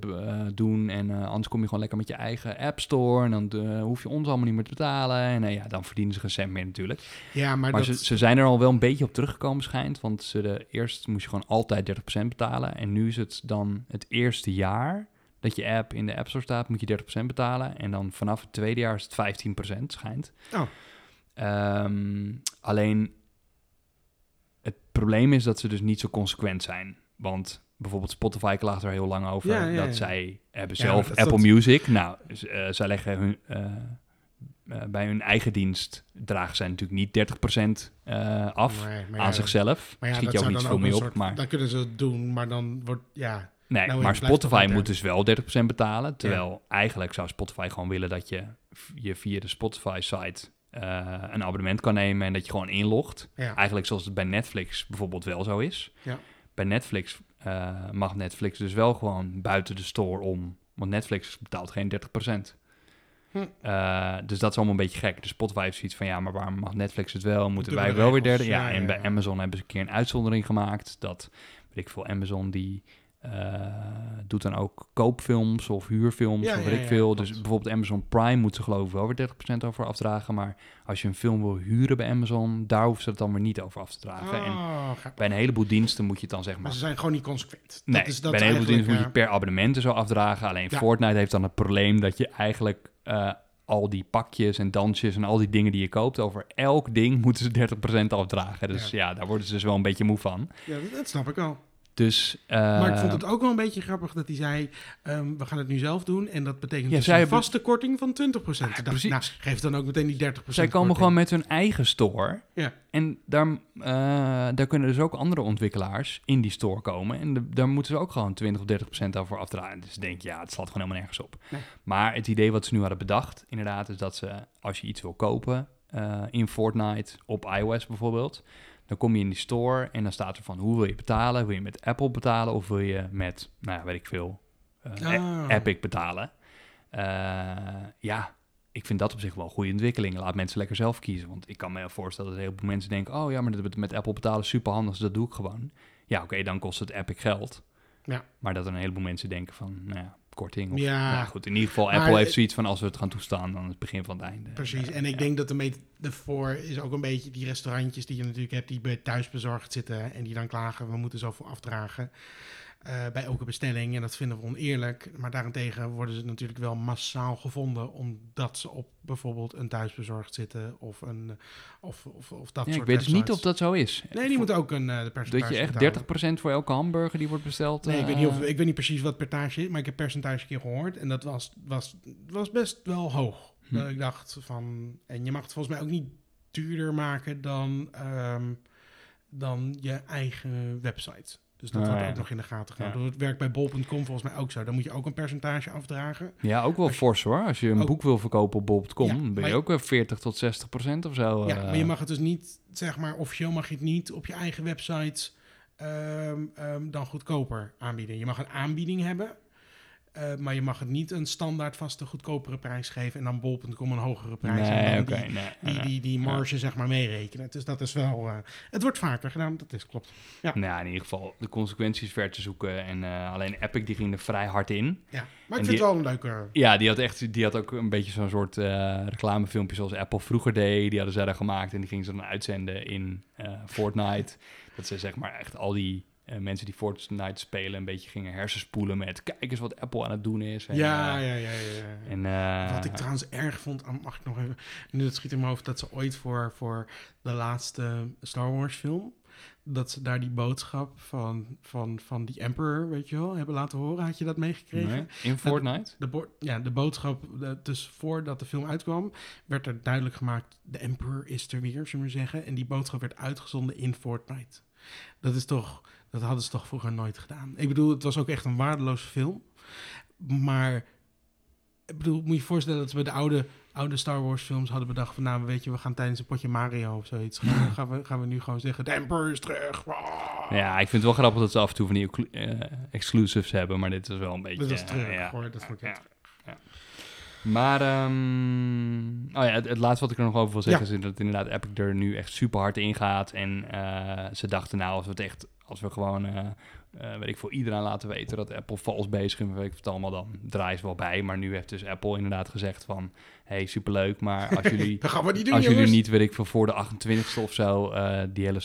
doen. En anders kom je gewoon lekker met je eigen App Store. En dan hoef je ons allemaal niet meer te betalen. En eh, ja, dan verdienen ze geen cent meer natuurlijk. Ja, maar, Maar dat... ze, ze zijn er al wel een beetje op teruggekomen, schijnt. Want ze de, eerst moest je gewoon altijd 30% betalen. En nu is het dan het eerste jaar dat je app in de App Store staat, moet je 30% betalen. En dan vanaf het tweede jaar is het 15%, schijnt. Oh. Ehm, alleen het probleem is dat ze dus niet zo consequent zijn. Want bijvoorbeeld Spotify klaagt er heel lang over. Ja, ja, dat zij hebben zelf Apple dat- Music. Nou, eh, zij leggen hun... eh, eh, bij hun eigen dienst dragen zij natuurlijk niet 30% eh, af Nee, maar aan zichzelf. Maar ja, Schiet je ook niet veel mee op. soort- Maar, Dan kunnen ze het doen, maar dan wordt... Ja, nee, nou, maar Spotify moet dus wel 30% betalen. Terwijl eigenlijk zou Spotify gewoon willen dat je, je via de Spotify-site een abonnement kan nemen en dat je gewoon inlogt. ja. Eigenlijk zoals het bij Netflix bijvoorbeeld wel zo is. Ja. Bij Netflix eh, mag Netflix dus wel gewoon buiten de store om. Want Netflix betaalt geen 30%. Hm. Eh, dus dat is allemaal een beetje gek. Dus Spotify heeft zoiets van, ja, maar waarom mag Netflix het wel? Moeten wij wel weer derde? Ja, Ja, en ja, bij ja. Amazon hebben ze een keer een uitzondering gemaakt. Dat, weet ik veel, Amazon die eh, doet dan ook koopfilms of huurfilms Ja, of ja, ik ja, veel. klopt. Dus bijvoorbeeld Amazon Prime moet ze geloof ik wel weer 30% over afdragen. Maar als je een film wil huren bij Amazon, daar hoeven ze het dan weer niet over af te dragen. En Oh, grappig. bij een heleboel diensten moet je het dan zeg Maar maar... ze zijn gewoon niet consequent. Nee, dat is, dat bij een heleboel diensten moet je per abonnement en zo afdragen. Alleen. Fortnite heeft dan het probleem dat je eigenlijk eh, al die pakjes en dansjes en al die dingen die je koopt, over elk ding moeten ze 30% afdragen. Dus ja. daar worden ze dus wel een beetje moe van. eh, Ja, dat, dat snap ik wel. Dus, eh, Maar ik vond het ook wel een beetje grappig dat hij zei... ehm, we gaan het nu zelf doen en dat betekent Ja, dus zij een hebben- vaste korting van 20%. Ik dacht, precies. nou, geef dan ook meteen die 30% zij komen korting. gewoon met hun eigen store. Ja. En daar, eh, daar kunnen dus ook andere ontwikkelaars in die store komen. En de- daar moeten ze ook gewoon 20 of 30 procent over afdragen. Dus denk, ja, het slaat gewoon helemaal nergens op. Nee. Maar het idee wat ze nu hadden bedacht, inderdaad, is dat ze, als je iets wil kopen eh, in Fortnite, op iOS bijvoorbeeld, dan kom je in die store en dan staat er van, hoe wil je betalen? Wil je met Apple betalen of wil je met, nou ja, weet ik veel, eh, Ah. Epic betalen? Eh, ja, ik vind dat op zich wel een goede ontwikkeling. Laat mensen lekker zelf kiezen. Want ik kan me voorstellen dat heel veel mensen denken... oh ja, maar dat met Apple betalen is super handig, dus dat doe ik gewoon. Ja, oké, dan kost het Epic geld. Ja. Maar dat er een heleboel mensen denken van, nou ja, korting. Of, Ja. Nou goed, in ieder geval, Maar Apple heeft zoiets van... als we het gaan toestaan, dan het begin van het einde. Precies, en ik ja. denk dat de metafoor is ook een beetje die restaurantjes die je natuurlijk hebt, die bij thuisbezorgd zitten en die dan klagen, we moeten zoveel afdragen eh, bij elke bestelling. En dat vinden we oneerlijk. Maar daarentegen worden ze natuurlijk wel massaal gevonden, omdat ze op bijvoorbeeld een thuisbezorgd zitten of, een, of, of, of dat Ja, ik soort weet dus niet of dat zo is. Nee, die moeten ook een uh, percentage Dat je echt betalen. 30% voor elke hamburger die wordt besteld... Nee, ik weet, eh, niet of, ik weet niet precies wat percentage is, maar ik heb percentage een keer gehoord. En dat was, was, was best wel hoog. Hm. Ik dacht van... En je mag het volgens mij ook niet duurder maken dan, ehm, dan je eigen website. Dus dat Ah, wordt ja. ook nog in de gaten Ja. gehouden. Het werkt bij bol.com volgens mij ook zo. Dan moet je ook een percentage afdragen. Ja, ook wel je- fors hoor. Als je een Ook- boek wil verkopen op bol.com, Ja, ben je ook wel 40 tot 60 procent of zo. ja, eh. maar je mag het dus niet, zeg maar, officieel mag je het niet op je eigen website ehm, ehm, dan goedkoper aanbieden. Je mag een aanbieding hebben, eh, maar je mag het niet een standaard vaste goedkopere prijs geven en dan bol.com een hogere prijs. en Nee, dan die, nee, die, nee. die, die marge zeg maar meerekenen. Dus dat is wel, eh, het wordt vaker gedaan, dat is klopt. Ja, Nou, in ieder geval de consequenties ver te zoeken. En eh, alleen Epic die ging er vrij hard in. ja. maar ik En vind die- het wel een leuke... Ja, die had echt, die had ook een beetje zo'n soort reclamefilmpje zoals Apple vroeger deed. Die hadden zij dan gemaakt en die gingen ze dan uitzenden in Fortnite. Dat ze zeg maar echt al die eh, mensen die Fortnite spelen een beetje gingen hersenspoelen met kijk eens wat Apple aan het doen is. En, Ja, eh, ja, ja, ja. ja. En, eh, Wat ik trouwens erg vond, ah, mag ik nog even... Nu dat schiet in mijn hoofd dat ze ooit voor, voor de laatste Star Wars film... dat ze daar die boodschap van, van, van die Emperor, weet je wel, hebben laten horen. Had je dat meegekregen? nee, in Fortnite? De, ja, de boodschap, de- dus voordat de film uitkwam, werd er duidelijk gemaakt... de Emperor is er weer, zullen we maar zeggen. En die boodschap werd uitgezonden in Fortnite. Dat is toch... Dat hadden ze toch vroeger nooit gedaan. Ik bedoel, het was ook echt een waardeloze film. Maar ik bedoel, moet je je voorstellen dat ze bij de oude, oude Star Wars films hadden bedacht van... nou, weet je, we gaan tijdens een potje Mario of zoiets... gaan, we, gaan, we, gaan we nu gewoon zeggen, de Emperor is terug. Ja, ik vind het wel grappig dat ze af en toe van die eh, exclusives hebben, maar dit is wel een beetje... Dat eh, terug, ja. hoor. Dat vond ik Ja. Maar, ehm, oh ja, het, het laatste wat ik er nog over wil zeggen is dat inderdaad Epic er nu echt super hard in gaat. En eh, ze dachten nou, als we het echt, als we gewoon, eh, eh, weet ik voor iedereen laten weten dat Apple vals bezig is, weet ik het allemaal, dan draaien ze wel bij. Maar nu heeft dus Apple inderdaad gezegd van, hey, superleuk, maar als jullie... Dat gaan we niet doen, Als jullie niet, weet ik veel, voor de 28ste of zo die hele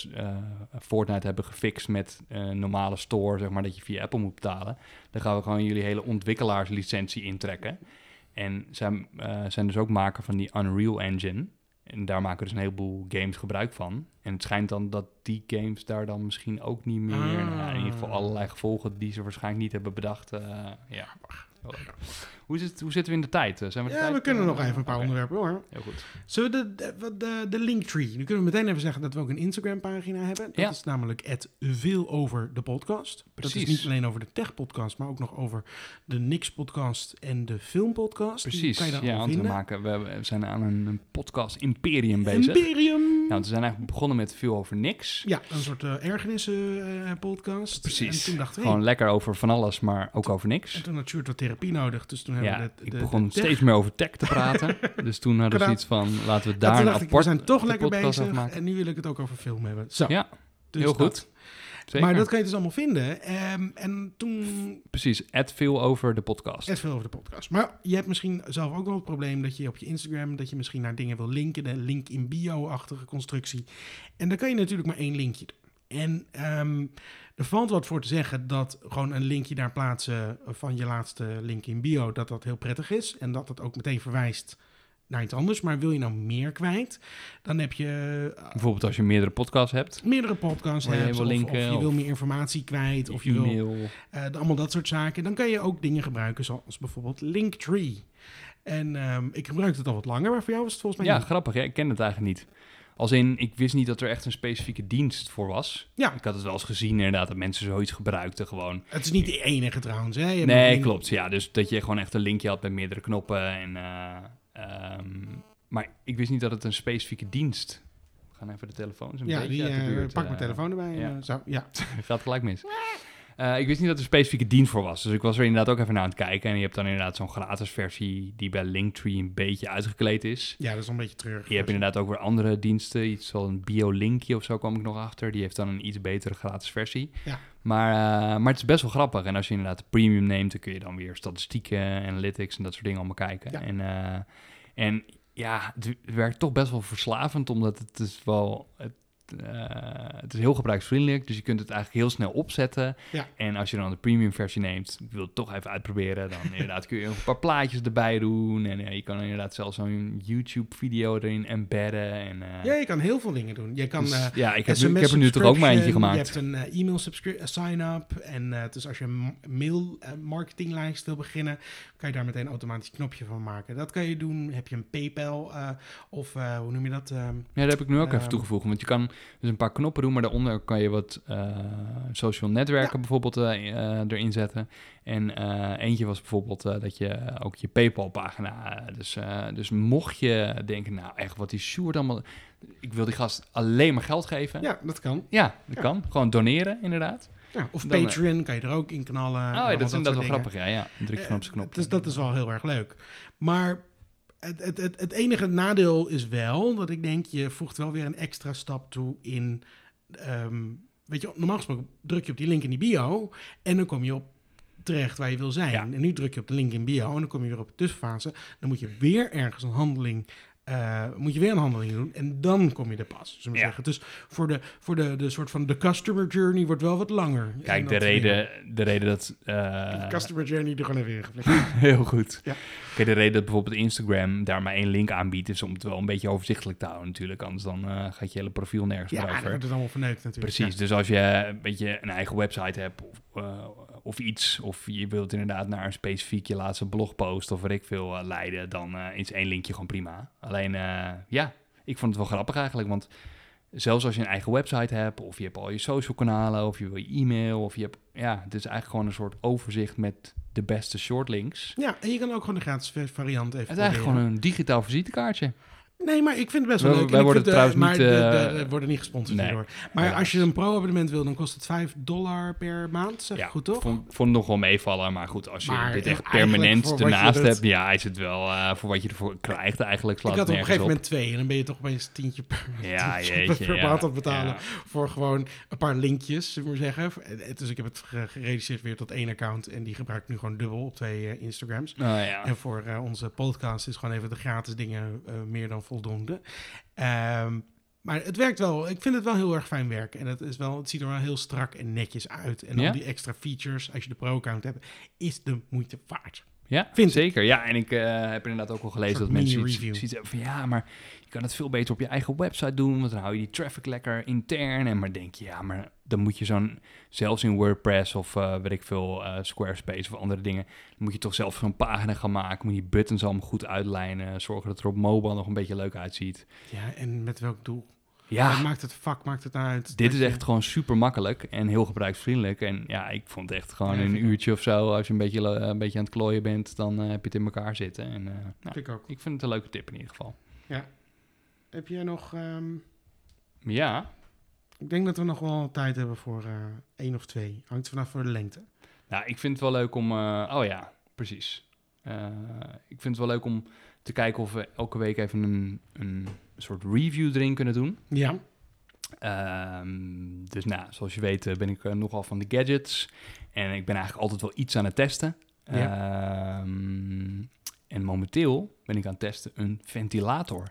Fortnite hebben gefixt met normale store, zeg maar, dat je via Apple moet betalen, dan gaan we gewoon jullie hele ontwikkelaarslicentie intrekken. En zij eh, zijn dus ook maker van die Unreal Engine. En daar maken dus een heleboel games gebruik van. En het schijnt dan dat die games daar dan misschien ook niet meer... Ah. nou, in ieder geval allerlei gevolgen die ze waarschijnlijk niet hebben bedacht. eh, ja. Leuk. Hoe, zitten we in de tijd? Eh, Zijn we de Ja, tijd, we kunnen eh, nog even een paar onderwerpen hoor. Heel goed. Zullen we de, de, de, de Linktree? Nu kunnen we meteen even zeggen dat we ook een Instagram-pagina hebben. Dat Ja. is namelijk het veel over de podcast. Dat Precies. is niet alleen over de tech-podcast, maar ook nog over de Nix-podcast en de filmpodcast. Die Precies, kan je ja, want we, maken, we, zijn aan een, een podcast imperium bezig. Imperium. Ja, want we zijn eigenlijk begonnen met veel over niks. Ja, een soort uh, ergernissen-podcast. Precies. En toen dachten we, Gewoon hey, lekker over van alles, maar ook over niks. en toen had Sjoerd wat therapie nodig. Dus toen hebben Ja, we de, ik begon de steeds meer over tech te praten. dus toen hadden we zoiets van, laten we daar een ik, we apart zijn toch lekker bezig. En nu wil ik het ook over film hebben. Zo, Ja, dus heel dat. goed. Zeker. Maar dat kan je dus allemaal vinden. Ehm, en toen Precies, het veel over de podcast. Het veel over de podcast. Maar je hebt misschien zelf ook wel het probleem dat je op je Instagram... dat je misschien naar dingen wil linken. De link in bio-achtige constructie. En dan kan je natuurlijk maar één linkje doen. En ehm, er valt wat voor te zeggen dat gewoon een linkje daar plaatsen... van je laatste link in bio, dat dat heel prettig is. En dat dat ook meteen verwijst naar iets anders. Maar wil je nou meer kwijt, dan heb je... eh, Bijvoorbeeld als je meerdere podcasts hebt. meerdere podcasts hebt, wil of, linken, of je wil meer informatie kwijt, of je wil e-mail. eh, allemaal dat soort zaken. Dan kan je ook dingen gebruiken zoals bijvoorbeeld Linktree. En ehm, ik gebruik het al wat langer, maar voor jou was het volgens mij Ja, niet. grappig. Ja, ik ken het eigenlijk niet. Als in, ik wist niet dat er echt een specifieke dienst voor was. Ja. Ik had het wel eens gezien inderdaad, dat mensen zoiets gebruikten gewoon. Het is niet de enige trouwens. Hè? Je Nee, klopt. Ja, dus dat je gewoon echt een linkje had met meerdere knoppen. En, eh, ehm, maar ik wist niet dat het een specifieke dienst... We gaan even de telefoons een Ja, beetje die, uit de eh, buurt. pak mijn eh, telefoon erbij. en, ja. eh, zo, ja. gaat gelijk mis. Eh, ik wist niet dat er een specifieke dienst voor was. Dus ik was er inderdaad ook even naar aan het kijken. En je hebt dan inderdaad zo'n gratis versie die bij Linktree een beetje uitgekleed is. ja, dat is een beetje treurig. Je hebt inderdaad ook weer andere diensten. Iets zoals een BioLinkje of zo kwam ik nog achter. Die heeft dan een iets betere gratis versie. Ja. Maar, eh, maar het is best wel grappig. En als je inderdaad de premium neemt, dan kun je dan weer statistieken, analytics en dat soort dingen allemaal kijken. Ja. En, eh, en ja, het werkt toch best wel verslavend, omdat het is wel... Het, eh, het is heel gebruiksvriendelijk, dus je kunt het eigenlijk heel snel opzetten. Ja. En als je dan de premium versie neemt, ik wil het toch even uitproberen, dan inderdaad kun je een paar plaatjes erbij doen. En ja, je kan inderdaad zelfs zo'n YouTube-video erin embedden. En, eh, Ja, je kan heel veel dingen doen. Je kan dus, ja, ik heb, nu- ik heb er nu toch ook maar eentje gemaakt. Je hebt een e-mail sign-up. En dus als je een ma- mail eh, marketinglijst wil beginnen, kan je daar meteen automatisch een knopje van maken. Dat kan je doen. Heb je een PayPal of hoe noem je dat? Ehm, Ja, dat heb ik nu ook even Ehm, toegevoegd. Want je kan dus een paar knoppen doen, maar daaronder kan je wat eh, social netwerken Ja. bijvoorbeeld eh, eh, erin zetten. En eentje was bijvoorbeeld dat je ook je PayPal-pagina. dus, dus mocht je denken, nou echt wat die Sjoerd allemaal. Ik wil die gast alleen maar geld geven. Ja, dat kan. dat Ja. kan. Gewoon doneren, inderdaad. Ja, of Dan, Patreon kan je er ook in knallen. oh, ja, dat is inderdaad wel dingen. grappig. Ja, ja. Dan druk je gewoon op zijn knop. Dus dat is wel heel erg leuk. Maar het, het, het, het enige nadeel is wel dat ik denk, je voegt wel weer een extra stap toe in. ehm, weet je, normaal gesproken druk je op die link in die bio en dan kom je op terecht waar je wil zijn. Ja. En nu druk je op de link in bio en dan kom je weer op de tussenfase. Dan moet je weer ergens een handeling eh, moet je weer een handeling doen en dan kom je er pas. Zullen we Ja. zeggen. Dus voor, de, voor de, de soort van de customer journey wordt wel wat langer. Kijk, de dat- reden, de reden dat... De eh, customer journey er gewoon even in geflikt. heel goed. Ja. Kijk, de reden dat bijvoorbeeld Instagram daar maar één link aanbiedt... is om het wel een beetje overzichtelijk te houden natuurlijk. Anders dan eh, gaat je hele profiel nergens Ja, meer dat over. wordt het allemaal verneukt natuurlijk. Precies, dus als je een beetje een eigen website hebt of, eh, of iets, of je wilt inderdaad naar een specifiek je laatste blogpost of wat ik veel eh, leiden, dan eh, is één linkje gewoon prima. Alleen, eh, ja, ik vond het wel grappig eigenlijk, want zelfs als je een eigen website hebt, of je hebt al je social kanalen, of je wil je e-mail, of je hebt, ja, het is eigenlijk gewoon een soort overzicht met de beste shortlinks. Ja. en je kan ook gewoon de gratis va- variant even Het is eigenlijk gewoon een digitaal visitekaartje. Nee, maar ik vind het best wel leuk. wij worden vind, eh, trouwens maar niet, de- eh, de- de- worden niet gesponsord nee. hierdoor. Maar als je een pro-abonnement wil, dan kost het 5 dollar per maand. Zeg Ja, goed, toch? Vond, vond het nog wel meevallen, maar goed, als je Maar dit echt permanent ernaast hebt, ja, is het wel eh, voor wat je ervoor krijgt eigenlijk. Slaat ik had het op een gegeven moment twee en dan ben je toch opeens tientje per, Ja, tientje jeetje, per ja. maand aan het betalen voor gewoon een paar linkjes, zullen we zeggen. En- Dus ik heb het ge- gereduceerd weer tot één account en die gebruik ik nu gewoon dubbel op twee eh, Instagrams. Oh, ja. En voor onze podcast is gewoon even de gratis dingen meer dan voldoende. Ehm, maar het werkt wel. Ik vind het wel heel erg fijn werken. En het, is wel, het ziet er wel heel strak en netjes uit. En Ja? al die extra features, als je de pro-account hebt, is de moeite waard. Ja, Vind ik. zeker. Ja, en ik eh, heb inderdaad ook al gelezen dat mensen zoiets hebben van ja, maar je kan het veel beter op je eigen website doen, want dan hou je die traffic lekker intern. En maar denk je, ja, maar dan moet je zo'n, zelfs in WordPress of eh weet ik veel, eh, Squarespace of andere dingen, dan moet je toch zelf zo'n pagina gaan maken, moet je buttons allemaal goed uitlijnen, zorgen dat het er op mobile nog een beetje leuk uitziet. Ja, en met welk doel? Ja, maakt het vak, maakt het uit? Dit is je- echt gewoon super makkelijk en heel gebruiksvriendelijk. En ja, ik vond het echt gewoon Ja, een uurtje of zo, als je een beetje, een beetje aan het klooien bent, dan eh, heb je het in elkaar zitten. En eh, nou, Vind ik ook. ik vind het een leuke tip in ieder geval. Heb jij nog... ehm, Ja, ik denk dat we nog wel tijd hebben voor eh één of twee. Hangt vanaf voor de lengte. nou, ik vind het wel leuk om... eh, oh ja, precies. Eh, ik vind het wel leuk om te kijken of we elke week even een, een soort review erin kunnen doen. Ja. Ehm, dus nou, zoals je weet ben ik nogal van de gadgets. En ik ben eigenlijk altijd wel iets aan het testen. Ehm, en momenteel ben ik aan het testen een ventilator.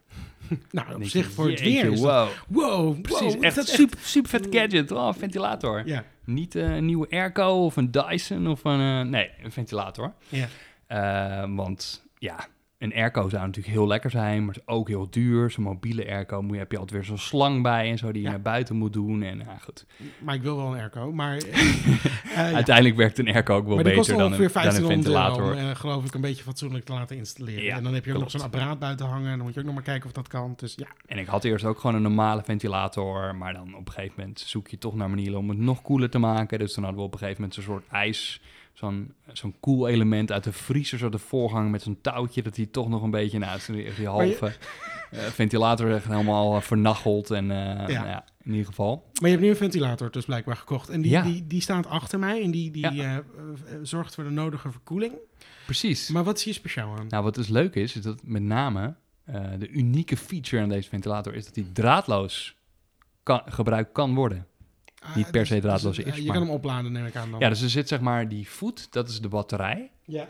Nou, op zich je, voor het weer is dat- Wow, Wow, precies. wow, echt dat super, super vet gadget. Oh, een ventilator. Ja, Niet eh, een nieuwe airco of een Dyson of een... eh, nee, een ventilator. ja. Eh, want ja, een airco zou natuurlijk heel lekker zijn, maar het is ook heel duur. Zo'n mobiele airco moet je, heb je altijd weer zo'n slang bij en zo die je Ja. naar buiten moet doen. En ja, goed. Maar ik wil wel een airco. Maar, eh, eh. Uiteindelijk werkt een airco ook wel kost beter dan een, dan een 1500 euro ventilator. om, eh, geloof ik, een beetje fatsoenlijk te laten installeren. Ja, en dan heb je ook nog zo'n apparaat buiten hangen. En dan moet je ook nog maar kijken of dat kan. Dus ja, En ik had eerst ook gewoon een normale ventilator, maar dan op een gegeven moment zoek je toch naar manieren om het nog koeler te maken. Dus dan hadden we op een gegeven moment zo'n soort ijs, zo'n zo'n koel element uit de vriezer, zo de voorgang met zo'n touwtje, dat die toch nog een beetje, nou, is die, je- halve eh, ventilator echt helemaal eh, vernacheld. En eh, nou ja, in ieder geval. Maar je hebt nu een ventilator dus blijkbaar gekocht. En die, Ja. die, die staat achter mij en die, die zorgt voor de nodige verkoeling. Precies. Maar wat is hier speciaal aan? Nou, wat dus leuk is, is dat met name de unieke feature aan deze ventilator is dat die draadloos kan, gebruikt kan worden. Ah, niet per se dus- draadloos dus, is, eh, Je kan hem opladen, neem ik aan dan. Ja, dus er zit zeg maar die voet, dat is de batterij. Ja.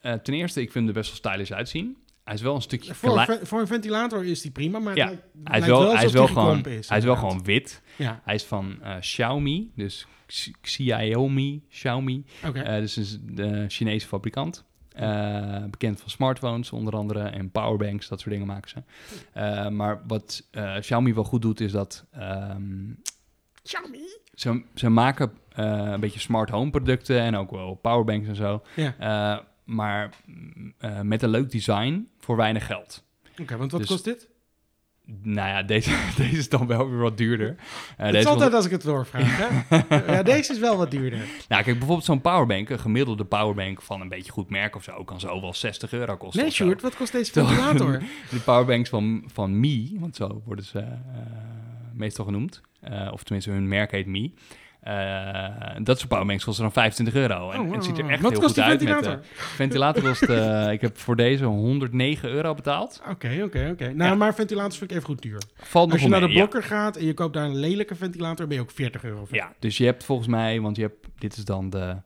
Eh, ten eerste, ik vind hem er best wel stylish uitzien. Hij is wel een stukje Voor, een voor een ventilator is die prima, maar Ja, Hij is wel, hij is wel gewoon, is, hij is wel gewoon wit. Ja, Hij is van eh, Xiaomi, dus Xiaomi, Xiaomi. Eh, dus is de Chinese fabrikant. Eh, bekend van smartphones onder andere en powerbanks, dat soort dingen maken ze. Eh, maar wat eh, Xiaomi wel goed doet is dat ehm, Xiaomi. ze, ze maken eh, een beetje smart home producten en ook wel powerbanks en zo. Ja, Eh, maar mm, eh, met een leuk design voor weinig geld. oké, want wat Dus- kost dit? Nou ja, deze, deze is dan wel weer wat duurder. Het is altijd als ik het doorvraag, hè? ja, deze is wel wat duurder. Nou, kijk, bijvoorbeeld zo'n powerbank, een gemiddelde powerbank van een beetje goed merk of zo, kan zo wel 60 euro kosten. Nee. Sjoerd, wat kost deze ventilator? De powerbanks van, van Mi, want zo worden ze eh, meestal genoemd, eh, of tenminste hun merk heet Mi. Eh, dat soort powerbanks kosten dan 25 euro. En, Oh, en het ziet er oh, echt wat heel kost goed uit. Met, ventilator? eh, ventilator kost, ik heb voor deze 109 euro betaald. Oké, oké, oké. Nou, Ja. maar ventilators vind ik even goed duur. Valt Als je naar de ja. blokker gaat en je koopt daar een lelijke ventilator, ben je ook 40 euro voor. Ja, dus je hebt volgens mij, want je hebt, dit is dan de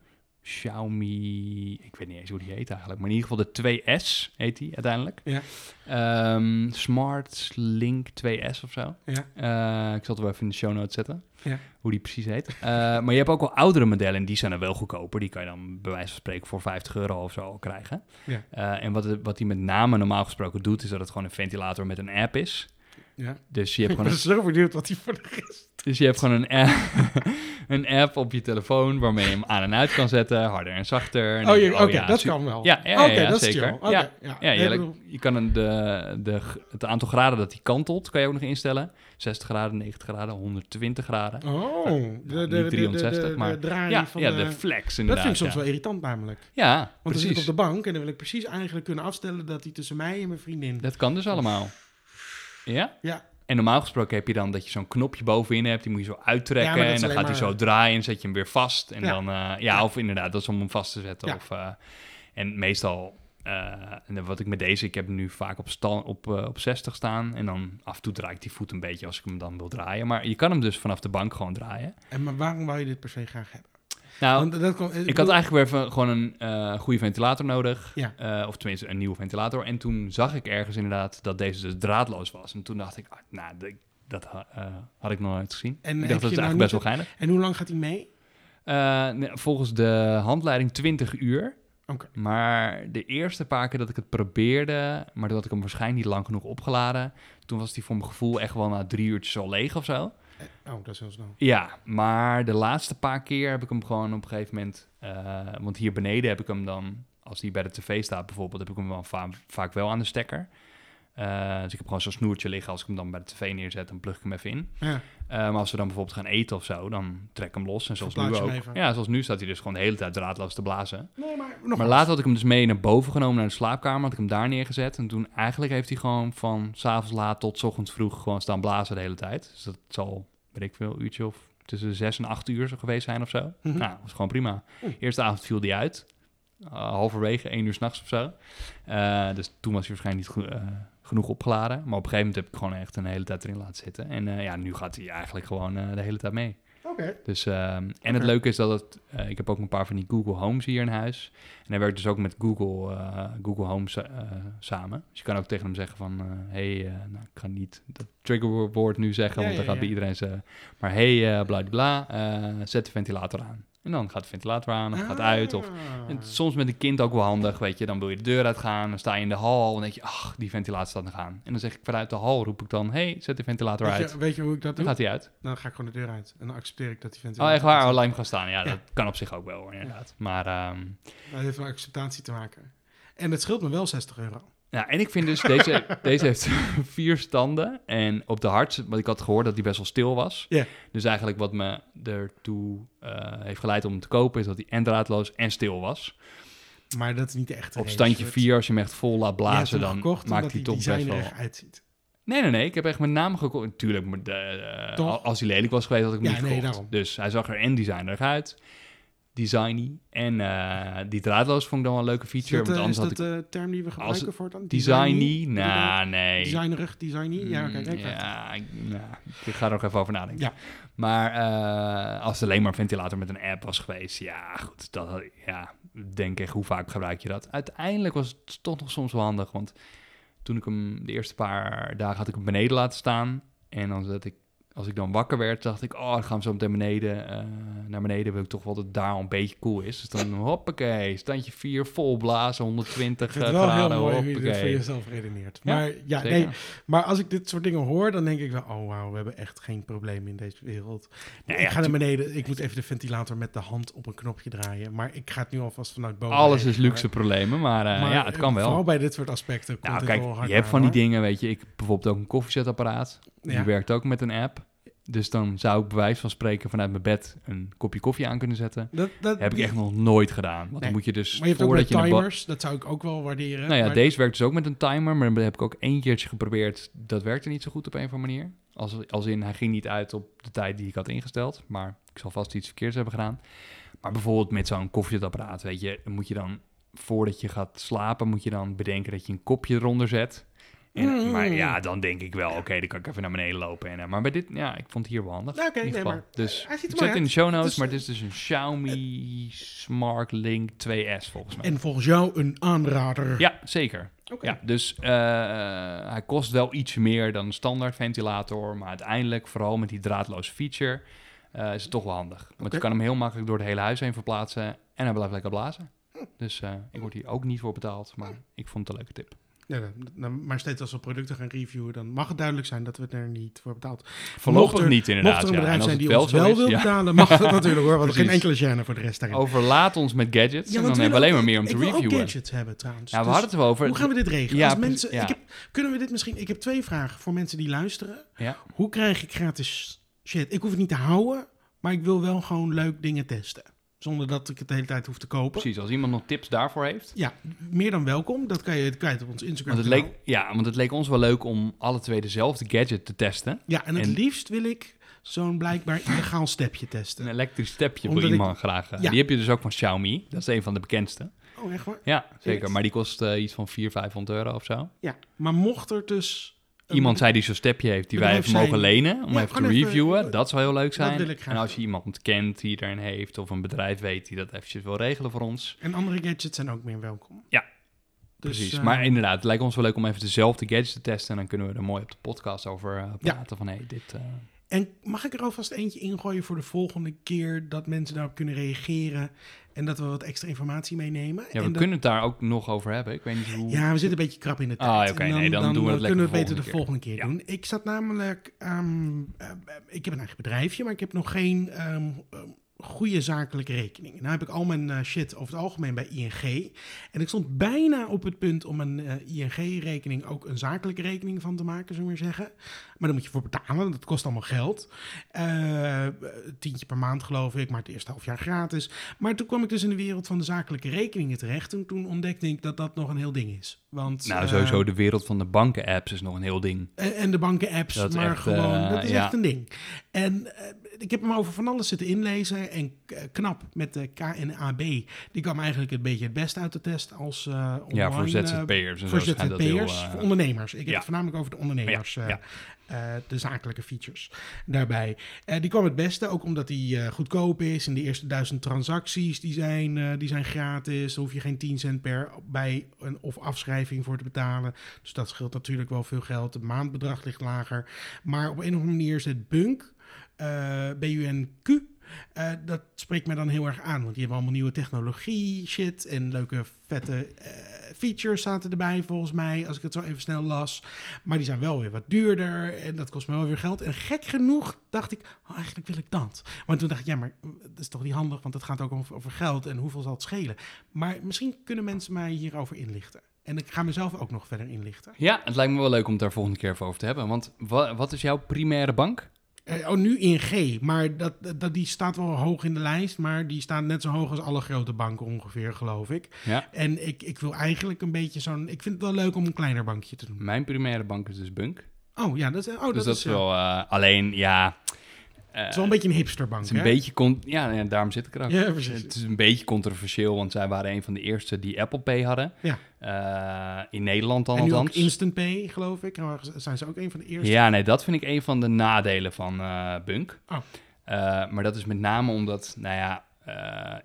Xiaomi, ik weet niet eens hoe die heet eigenlijk, maar in ieder geval de 2S heet die uiteindelijk. Ja. Ehm, Smart Link 2S of zo. Ja. Eh, ik zal het wel even in de show notes zetten, Ja. hoe die precies heet. Eh, maar je hebt ook wel oudere modellen en die zijn dan wel goedkoper. Die kan je dan bij wijze van spreken voor 50 euro of zo krijgen. Ja. Eh, en wat, het- wat die met name normaal gesproken doet, is dat het gewoon een ventilator met een app is. Ja. Dus je hebt Ik gewoon ben een zo benieuwd wat die voor de rest... dus je hebt gewoon een app, een app op je telefoon waarmee je hem aan en uit kan zetten, harder en zachter. En Oh, je- oké, ja, dat kan wel. Ja, ja, dat is zeker. Oké, Ja. ja. Ja, Nee, je, ik bedoel- je kan een, de, de, het aantal graden dat die kantelt, kan je ook nog instellen. 60 graden, 90 graden, 120 graden. Oh, de, de, de, de, 360, de, de, maar- Ja, van ja, de... flex dat inderdaad. vind ik soms wel irritant namelijk. Ja, Want dan zit ik precies. op de bank en dan wil ik precies eigenlijk kunnen afstellen dat hij tussen mij en mijn vriendin... Dat kan dus allemaal. Ja? Ja. En normaal gesproken heb je dan dat je zo'n knopje bovenin hebt, die moet je zo uittrekken en dan gaat hij zo draaien en zet je hem weer vast. En Ja. dan, eh, ja, of inderdaad, dat is om hem vast te zetten. Of, eh, en meestal, eh, en wat ik met deze, ik heb hem nu vaak op, op, op 60 staan en dan af en toe draai ik die voet een beetje als ik hem dan wil draaien. Maar je kan hem dus vanaf de bank gewoon draaien. En maar waarom wou je dit per se graag hebben? Nou, dat ik had eigenlijk weer gewoon een eh, goede ventilator nodig. Ja. Eh, of tenminste, een nieuwe ventilator. En toen zag ik ergens inderdaad dat deze dus draadloos was. En toen dacht ik, ah, nou, dat eh, had ik nog nooit gezien. En ik dacht, dat is nou eigenlijk best wel geinig. En hoe lang gaat hij mee? Nee, volgens de handleiding 20 uur. Maar de eerste paar keer dat ik het probeerde, maar toen had ik hem waarschijnlijk niet lang genoeg opgeladen. Toen was die voor mijn gevoel echt wel na drie uurtjes al leeg of zo. Oh, dat is heel snel. Ja, maar de laatste paar keer heb ik hem gewoon op een gegeven moment... eh, want hier beneden heb ik hem dan, als die bij de tv staat bijvoorbeeld... heb ik hem wel va- vaak wel aan de stekker. Eh, dus ik heb gewoon zo'n snoertje liggen. Als ik hem dan bij de tv neerzet, dan plug ik hem even in. Ja. Eh, maar als we dan bijvoorbeeld gaan eten of zo, dan trek ik hem los. En zoals nu ook. even. Ja, zoals nu staat hij dus gewoon de hele tijd draadloos te blazen. Nee, maar nog maar later had ik hem dus mee naar boven genomen, naar de slaapkamer. Had ik hem daar neergezet. En toen eigenlijk heeft hij gewoon van s'avonds laat tot 's ochtends vroeg gewoon staan blazen de hele tijd. Dus dat zal, weet ik veel, uurtje of tussen zes en acht uur zo geweest zijn of zo. Mhm. Nou, dat was gewoon prima. Eerste avond viel die uit. Uh, halverwege, één uur s'nachts of zo. Dus toen was hij waarschijnlijk niet go- uh, genoeg opgeladen. Maar op een gegeven moment heb ik gewoon echt een hele tijd erin laten zitten. En uh, ja, nu gaat hij eigenlijk gewoon uh, de hele tijd mee. Oké. Dus, uh, en het leuke is dat het... uh, ik heb ook een paar van die Google Homes hier in huis. En hij werkt dus ook met Google, Google Home sa- uh, samen. Dus je kan ook tegen hem zeggen van... hey, nou, ik ga niet dat triggerwoord nu zeggen, Ja, want dan ja, gaat bij iedereen ze... Maar hey, bla bla, zet de ventilator aan. En dan gaat de ventilator aan, of gaat uit. Of, en Ah. soms met een kind ook wel handig, weet je. Dan wil je de deur uitgaan, dan sta je in de hal... en dan denk je, ach, die ventilator staat nog aan. En dan zeg ik vanuit de hal, roep ik dan... hey, zet de ventilator Weet uit. je, weet je hoe ik dat Dan doe? gaat hij uit. Dan ga ik gewoon de deur uit. En dan accepteer ik dat die Oh, ventilator... echt waar? Oh, laat hem gaan staan. Ja, Ja. dat kan op zich ook wel, inderdaad. Maar, staat. Dat heeft met acceptatie te maken. En het scheelt me wel 60 euro. Ja, en ik vind dus, deze, deze heeft vier standen. En op de hart, want ik had gehoord dat die best wel stil was. Ja. Dus eigenlijk wat me ertoe eh, heeft geleid om hem te kopen, is dat hij en draadloos en stil was. Maar dat is niet de echte Op standje Het- 4, als je hem echt vol laat blazen, dan gekocht maakt hij toch best wel... er echt uitziet. Nee, nee, nee. Ik heb echt met name gekocht. De, eh, als hij lelijk was geweest, had ik hem Ja, niet nee, gekocht. daarom. Dus hij zag er en designerig uit, designy. En eh, die draadloos vond ik dan wel een leuke feature. dat, want eh, anders is had dat ik de term die we gebruiken voor dan? designy. Nee. Designerig, designy? Ja, oké. Mm, kijk, kijk. ja, ik, nou, ik ga er nog even over nadenken. Ja. Maar eh, als het alleen maar een ventilator met een app was geweest, ja, goed, dat had, ja, denk echt, hoe vaak gebruik je dat? Uiteindelijk was het toch nog soms wel handig, want toen ik hem de eerste paar dagen had ik hem beneden laten staan en dan zat ik, als ik dan wakker werd, dacht ik, oh, dan gaan we zo meteen beneden, eh, naar beneden, wil ik toch wel dat het daar al een beetje cool is. Dus dan, hoppakee, standje 4, vol blazen, 120 Ik vind het wel graden, heel mooi hoe je dit voor hoppakee. jezelf redeneert. Maar, ja, nee, maar als ik dit soort dingen hoor, dan denk ik wel... oh wauw, we hebben echt geen probleem in deze wereld. Nee, ik ja, ga naar beneden, ik moet even de ventilator met de hand op een knopje draaien. Maar ik ga het nu alvast vanuit boven. Alles is luxe problemen, maar, eh, Maar, ja, het kan wel. Vooral bij dit soort aspecten komt Nou, het kijk, wel hard je hebt aan, van die hoor. dingen, weet je. Ik bijvoorbeeld ook een koffiezetapparaat. Die Ja. werkt ook met een app. Dus dan zou ik bij wijze van spreken vanuit mijn bed een kopje koffie aan kunnen zetten. Dat, dat, heb ik echt nog nooit gedaan. Want Nee. dan moet je dus Maar je hebt ook je timers, dat zou ik ook wel waarderen. Nou ja, maar- deze werkt dus ook met een timer, maar dat heb ik ook één keertje geprobeerd. Dat werkte niet zo goed op een of andere manier. Als, als in, hij ging niet uit op de tijd die ik had ingesteld. Maar ik zal vast iets verkeerds hebben gedaan. Maar bijvoorbeeld met zo'n koffiezetapparaat, weet je, dan moet je dan, voordat je gaat slapen, moet je dan bedenken dat je een kopje eronder zet. En, Mm. Maar ja, dan denk ik wel, oké, dan kan ik even naar beneden lopen. En, eh, maar bij dit, ja, ik vond het hier wel handig. Oké, in ieder nee, geval. maar, dus hij ziet er ik mooi zet in de show notes, Het is- maar dit is dus een Xiaomi Smart Link 2S volgens mij. En volgens jou een aanrader. Ja, zeker. Oké. Ja, dus eh, hij kost wel iets meer dan een standaard ventilator, maar uiteindelijk, vooral met die draadloze feature, eh, is het toch wel handig. Want je kan hem heel makkelijk door het hele huis heen verplaatsen en hij blijft lekker blazen. Dus eh, ik word hier ook niet voor betaald, maar ik vond het een leuke tip. Ja, maar steeds als we producten gaan reviewen, dan mag het duidelijk zijn dat we er niet voor betaald. Voorlopig niet inderdaad. Mocht er een bedrijf zijn die ons wel is, wil ja. betalen, mag dat natuurlijk hoor. Want er geen enkele gêne voor de rest daarin. Overlaat ons met gadgets en dan hebben we alleen maar meer om te ik wil reviewen. gadgets hebben trouwens. Ja, we Dus hadden het over. hoe gaan we dit regelen? Als mensen, ik heb, kunnen we dit misschien... Ik heb twee vragen voor mensen die luisteren. Hoe krijg ik gratis shit? Ik hoef het niet te houden, maar ik wil wel gewoon leuk dingen testen. Zonder dat ik het de hele tijd hoef te kopen. Precies, als iemand nog tips daarvoor heeft. Ja, meer dan welkom. Dat kan je kwijt op ons Instagram. Want het, leek, ja, want het leek ons wel leuk om alle twee dezelfde gadget te testen. Ja, en het en- liefst wil ik zo'n blijkbaar illegaal stepje testen. Een elektrisch stepje Omdat wil ik- iemand graag. eh, Ja. Die heb je dus ook van Xiaomi. Dat is een van de bekendste. Oh, echt waar? Ja, zeker. Maar die kost eh, iets van 400, 500 euro of zo. Ja, maar mocht er dus... Iemand zei die zo'n stepje heeft die wij even mogen lenen om Ja, even te even- reviewen. dat zou heel leuk zijn. en als je iemand kent die er een heeft of een bedrijf weet die dat eventjes wil regelen voor ons. En andere gadgets zijn ook meer welkom. Ja, Dus, Precies. eh, maar inderdaad, het lijkt ons wel leuk om even dezelfde gadgets te testen. En dan kunnen we er mooi op de podcast over eh, praten van hey, dit... eh, En mag ik er alvast eentje ingooien voor de volgende keer dat mensen daarop kunnen reageren en dat we wat extra informatie meenemen? ja, we en dat- kunnen het daar ook nog over hebben. Ik weet niet hoe... Ja, we zitten een beetje krap in de tijd. Ah, oké, nee, dan doen we het lekker kunnen we het beter de volgende keer Ja. doen. Ik zat namelijk... ehm, eh, ik heb een eigen bedrijfje, maar ik heb nog geen ehm, goede zakelijke rekening. Nou heb ik al mijn eh, shit over het algemeen bij ING. En ik stond bijna op het punt om een eh, ING-rekening ook een zakelijke rekening van te maken, zullen we maar zeggen. Maar daar moet je voor betalen, dat kost allemaal geld. Eh, tientje per maand geloof ik, maar het eerste half jaar gratis. Maar toen kwam ik dus in de wereld van de zakelijke rekeningen terecht. En toen ontdekte ik dat dat nog een heel ding is. Want, Nou, sowieso de wereld van de banken-apps is nog een heel ding. en, de banken-apps, maar echt, gewoon, dat is echt een ding. En eh, ik heb hem over van alles zitten inlezen. En eh, knap met de KNAB, die kwam eigenlijk een beetje het beste uit de test als eh Ja, online, voor eh, ZZP'ers en voor zo schijnt dat heel... ZZP'ers, eh, voor ondernemers. Ik heb ja. het voornamelijk over de ondernemers, Ja, eh, ja. eh, de zakelijke features daarbij. Eh, die kwam het beste, ook omdat die eh, goedkoop is. En de eerste duizend transacties die zijn, eh, die zijn gratis. Daar hoef je geen 10 cent per bij een, of afschrijving voor te betalen. Dus dat scheelt natuurlijk wel veel geld. Het maandbedrag ligt lager. Maar op een of andere manier is het Bunk, eh BUNQ, eh, dat spreekt mij dan heel erg aan. Want die hebben allemaal nieuwe technologie, shit. En leuke, vette eh, features zaten erbij, volgens mij. Als ik het zo even snel las. Maar die zijn wel weer wat duurder. En dat kost me wel weer geld. En gek genoeg dacht ik, oh, eigenlijk wil ik dat. Want toen dacht ik, ja, maar dat is toch niet handig. Want het gaat ook over, over geld. En hoeveel zal het schelen? Maar misschien kunnen mensen mij hierover inlichten. En ik ga mezelf ook nog verder inlichten. Ja, het lijkt me wel leuk om daar volgende keer over te hebben. Want wa- wat is jouw primaire bank? Eh, oh, nu in G, maar dat, dat, die staat wel hoog in de lijst, maar die staat net zo hoog als alle grote banken ongeveer, geloof ik. Ja. En ik, ik wil eigenlijk een beetje zo'n... Ik vind het wel leuk om een kleiner bankje te doen. Mijn primaire bank is dus Bunk. Oh ja, dat is, oh, dat dus dat is, is eh, wel... eh, alleen, ja... eh, het is wel een beetje een hipsterbank, Het is een hè? beetje... Con- ja, ja, daarom zit ik er ook. Ja, precies. Het is een beetje controversieel, want zij waren een van de eerste die Apple Pay hadden. Ja. Eh, in Nederland dan En nu ook. Instant Pay, geloof ik. Nou, zijn ze ook een van de eerste? Ja, nee, dat vind ik een van de nadelen van eh, Bunk. Oh. Maar dat is met name omdat, nou ja,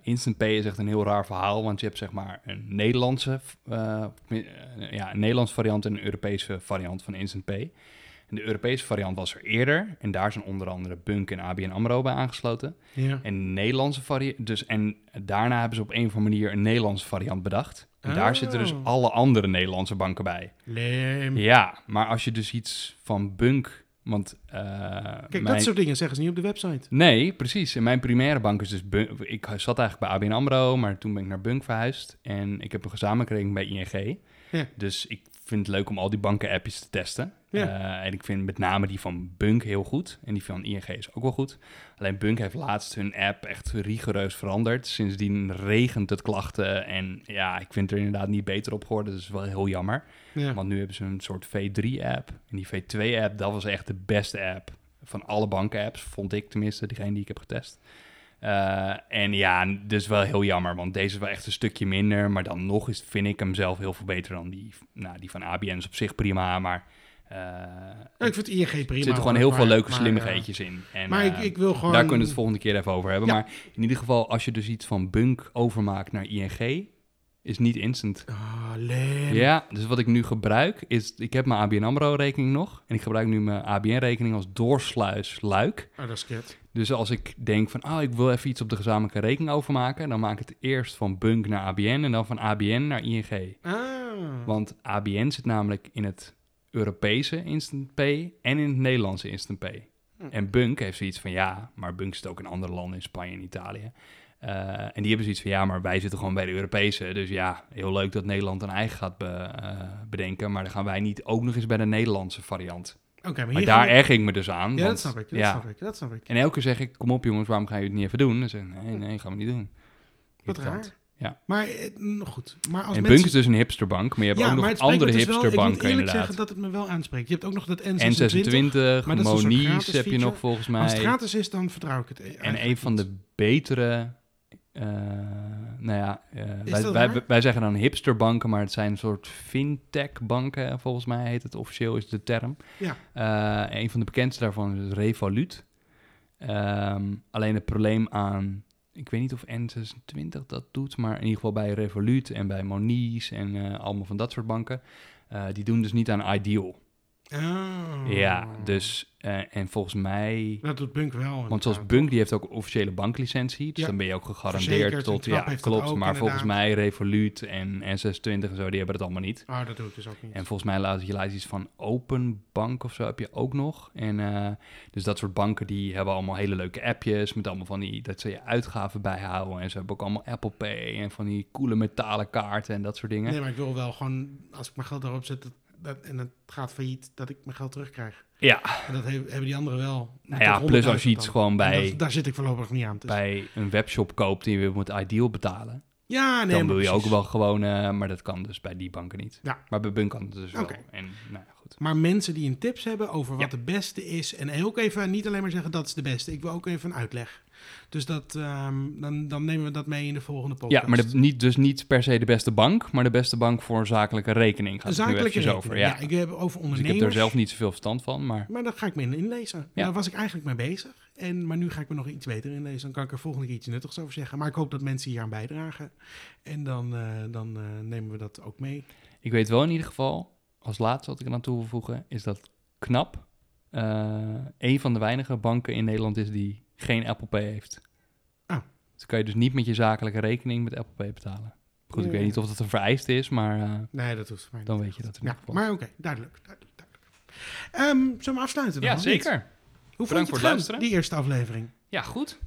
Instant Pay is echt een heel raar verhaal. Want je hebt zeg maar een Nederlandse, ja, een Nederlandse variant en een Europese variant van Instant Pay. En de Europese variant was er eerder. En daar zijn onder andere Bunk en ABN AMRO bij aangesloten. Ja. En de Nederlandse variant, dus en daarna hebben ze op een of andere manier een Nederlandse variant bedacht. En daar Oh. zitten dus alle andere Nederlandse banken bij. Ja, maar als je dus iets van Bunk, want eh, Kijk, mijn- dat soort dingen zeggen ze niet op de website. Nee, precies. En mijn primaire bank is dus Bunk. Ik zat eigenlijk bij ABN AMRO, maar toen ben ik naar Bunk verhuisd. En ik heb een gezamenlijke rekening bij ING. Ja. Dus ik vind het leuk om al die banken-appjes te testen. Ja. Eh, en ik vind met name die van Bunk heel goed. En die van ING is ook wel goed. Alleen Bunk heeft laatst hun app echt rigoureus veranderd. Sindsdien regent het klachten. En ja, ik vind er inderdaad niet beter op geworden. Dat is wel heel jammer. Ja. Want nu hebben ze een soort V3-app. En die V2-app, dat was echt de beste app van alle banken-apps, vond ik tenminste, diegene die ik heb getest. Eh, en ja, dus wel heel jammer, want deze is wel echt een stukje minder. Maar dan nog is, vind ik hem zelf heel veel beter dan die, nou, die van ABN is op zich prima, maar... eh, Ja, ik vind ING prima. er zitten gewoon heel maar- veel leuke maar, slimmigheidjes in. En, eh, maar ik, eh, ik wil gewoon... daar kunnen we het volgende keer even over hebben. Ja. Maar in ieder geval, als je dus iets van Bunk overmaakt naar ING, is niet instant. Ah, leen. Ja, dus wat ik nu gebruik is, ik heb mijn ABN AMRO rekening nog. En ik gebruik nu mijn ABN rekening als doorsluisluik. Oh, dat is kut. Dus als ik denk van, oh, ik wil even iets op de gezamenlijke rekening overmaken, dan maak ik het eerst van Bunk naar ABN en dan van ABN naar ING. Ah. Want ABN zit namelijk in het Europese Instant Pay en in het Nederlandse Instant Pay. Hm. En Bunk heeft zoiets van, ja, maar Bunk zit ook in andere landen, in Spanje en Italië. Eh, en die hebben zoiets van, ja, maar wij zitten gewoon bij de Europese. Dus ja, heel leuk dat Nederland een eigen gaat be- eh, bedenken. Maar dan gaan wij niet ook nog eens bij de Nederlandse variant. Oké, maar, daar we- erg ik me dus aan. Ja, want- dat snap ik. Dat ja. snap ik. Dat snap ik. En elke keer zeg ik, kom op jongens, waarom ga je het niet even doen? Dan zeggen ze, nee, nee, gaan we niet doen. Wat raar. Ja. Maar eh, mm, goed. Maar als En mensen... Bunk is dus een hipsterbank, maar je hebt ja, ook nog andere dus wel- Ik moet hipsterbanken eerlijk inderdaad. zeggen dat het me wel aanspreekt. Je hebt ook nog dat N26. N26, Maar dat is een soort Monies heb je nog volgens Als het mij. gratis is, dan vertrouw ik het. eh, En een van de betere, eh, nou ja, eh, wij, wij, wij zeggen dan hipsterbanken, maar het zijn een soort fintech-banken, volgens mij heet het officieel, is de term. Ja. Een van de bekendste daarvan is Revolut. Ehm, alleen het probleem aan, ik weet niet of N26 dat doet, maar in ieder geval bij Revolut en bij Monies en eh, allemaal van dat soort banken, eh, die doen dus niet aan Ideal. Oh. Ja, dus, eh, en volgens mij... Dat doet Bunk wel. Want zoals. Bunk, die heeft ook een officiële banklicentie. Dus Ja. dan ben je ook gegarandeerd Verzekerd, tot... Ja, klopt. ook, maar volgens mij Revolut en N26 en zo, die hebben dat allemaal niet. Oh, dat doe ik dus ook niet. En volgens mij laat je lijst iets van Open Bank of zo heb je ook nog. En eh, dus dat soort banken die hebben allemaal hele leuke appjes met allemaal van die dat ze je uitgaven bijhouden. En ze hebben ook allemaal Apple Pay en van die coole metalen kaarten en dat soort dingen. Nee, maar ik wil wel gewoon, als ik mijn geld erop zet dat, en het gaat failliet, dat ik mijn geld terugkrijg. Ja, En dat he- hebben die anderen wel. nou ja, plus als je 100.000 iets dan. gewoon bij, dat- daar zit ik voorlopig niet aan. Dus. bij een webshop koopt die je weer moet Ideal betalen. ja, nee, dan doe je ook wel gewoon, eh, maar dat kan dus bij die banken niet. Ja. Maar bij Bunk kan het dus Oké. wel. En nou goed. Maar mensen die een tips hebben over wat Ja. de beste is. En ook even niet alleen maar zeggen dat is de beste. Ik wil ook even een uitleg. Dus dat, ehm, dan, dan nemen we dat mee in de volgende podcast. Ja, maar de, niet, dus niet per se de beste bank, maar de beste bank voor een zakelijke rekening gaat zakelijke rekening. over. Ja. Ja. ik heb over dus ik ondernemers. heb er zelf niet zoveel verstand van, maar Maar daar ga ik me in inlezen. Ja. Daar was ik eigenlijk mee bezig. En, maar nu ga ik me nog iets beter inlezen. Dan kan ik er volgende keer iets nuttigs over zeggen. Maar ik hoop dat mensen hier aan bijdragen. En dan, eh, dan eh, nemen we dat ook mee. ik weet wel in ieder geval, als laatste wat ik eraan toe wil voegen, is dat KNAP eh een van de weinige banken in Nederland is die geen Apple Pay heeft. Ah. Dus kan je dus niet met je zakelijke rekening met Apple Pay betalen. Goed, ik weet niet of dat een vereiste is, maar eh, Nee, dat hoeft mij dan niet. weet je dat in Ja, geval. maar oké, duidelijk. duidelijk, duidelijk. Ehm, zullen we afsluiten dan? ja, zeker. Hoe vond je voor het het gaan, luisteren. die eerste aflevering? Ja, goed.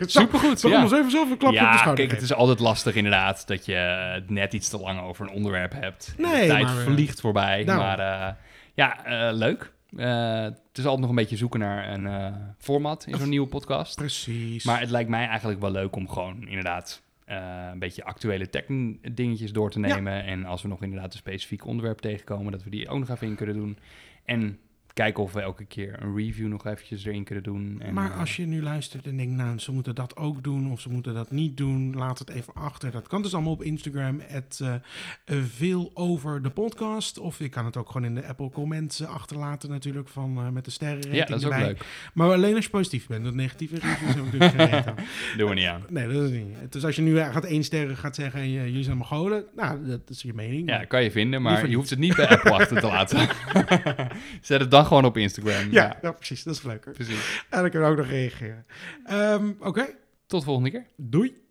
Supergoed. Ik Ja. ons even zelf een klapje op de Ja, schouder kijk, het is altijd lastig inderdaad dat je het net iets te lang over een onderwerp hebt. Nee, de tijd maar, eh, vliegt voorbij. Maar eh, ja, eh, leuk. Eh, het is altijd nog een beetje zoeken naar een eh, format in zo'n nieuwe podcast. Precies. Maar het lijkt mij eigenlijk wel leuk om gewoon inderdaad eh, een beetje actuele tech dingetjes door te Ja. nemen. En als we nog inderdaad een specifiek onderwerp tegenkomen, dat we die ook nog even in kunnen doen. En kijken of we elke keer een review nog eventjes erin kunnen doen. En, maar eh, als je nu luistert en denkt, nou, ze moeten dat ook doen of ze moeten dat niet doen, laat het even achter. Dat kan dus allemaal op Instagram, het eh, veel over de podcast. Of je kan het ook gewoon in de Apple comments eh, achterlaten natuurlijk, van, met de sterrenrating ja, dat is ook erbij. leuk. Maar alleen als je positief bent, dat negatieve reviews heb ik natuurlijk geen reet aan. Doen we niet aan. Nee, dat is niet. Dus als je nu gaat één sterren gaat zeggen en je, jullie zijn Mongolen, nou, dat is je mening. Ja, kan je vinden, maar je hoeft het niet bij Apple achter te laten. Zet het dan gewoon op Instagram. ja, ja, precies. Dat is leuker. precies. En dan kunnen we ook nog reageren. Ehm, Oké, Tot de volgende keer. doei.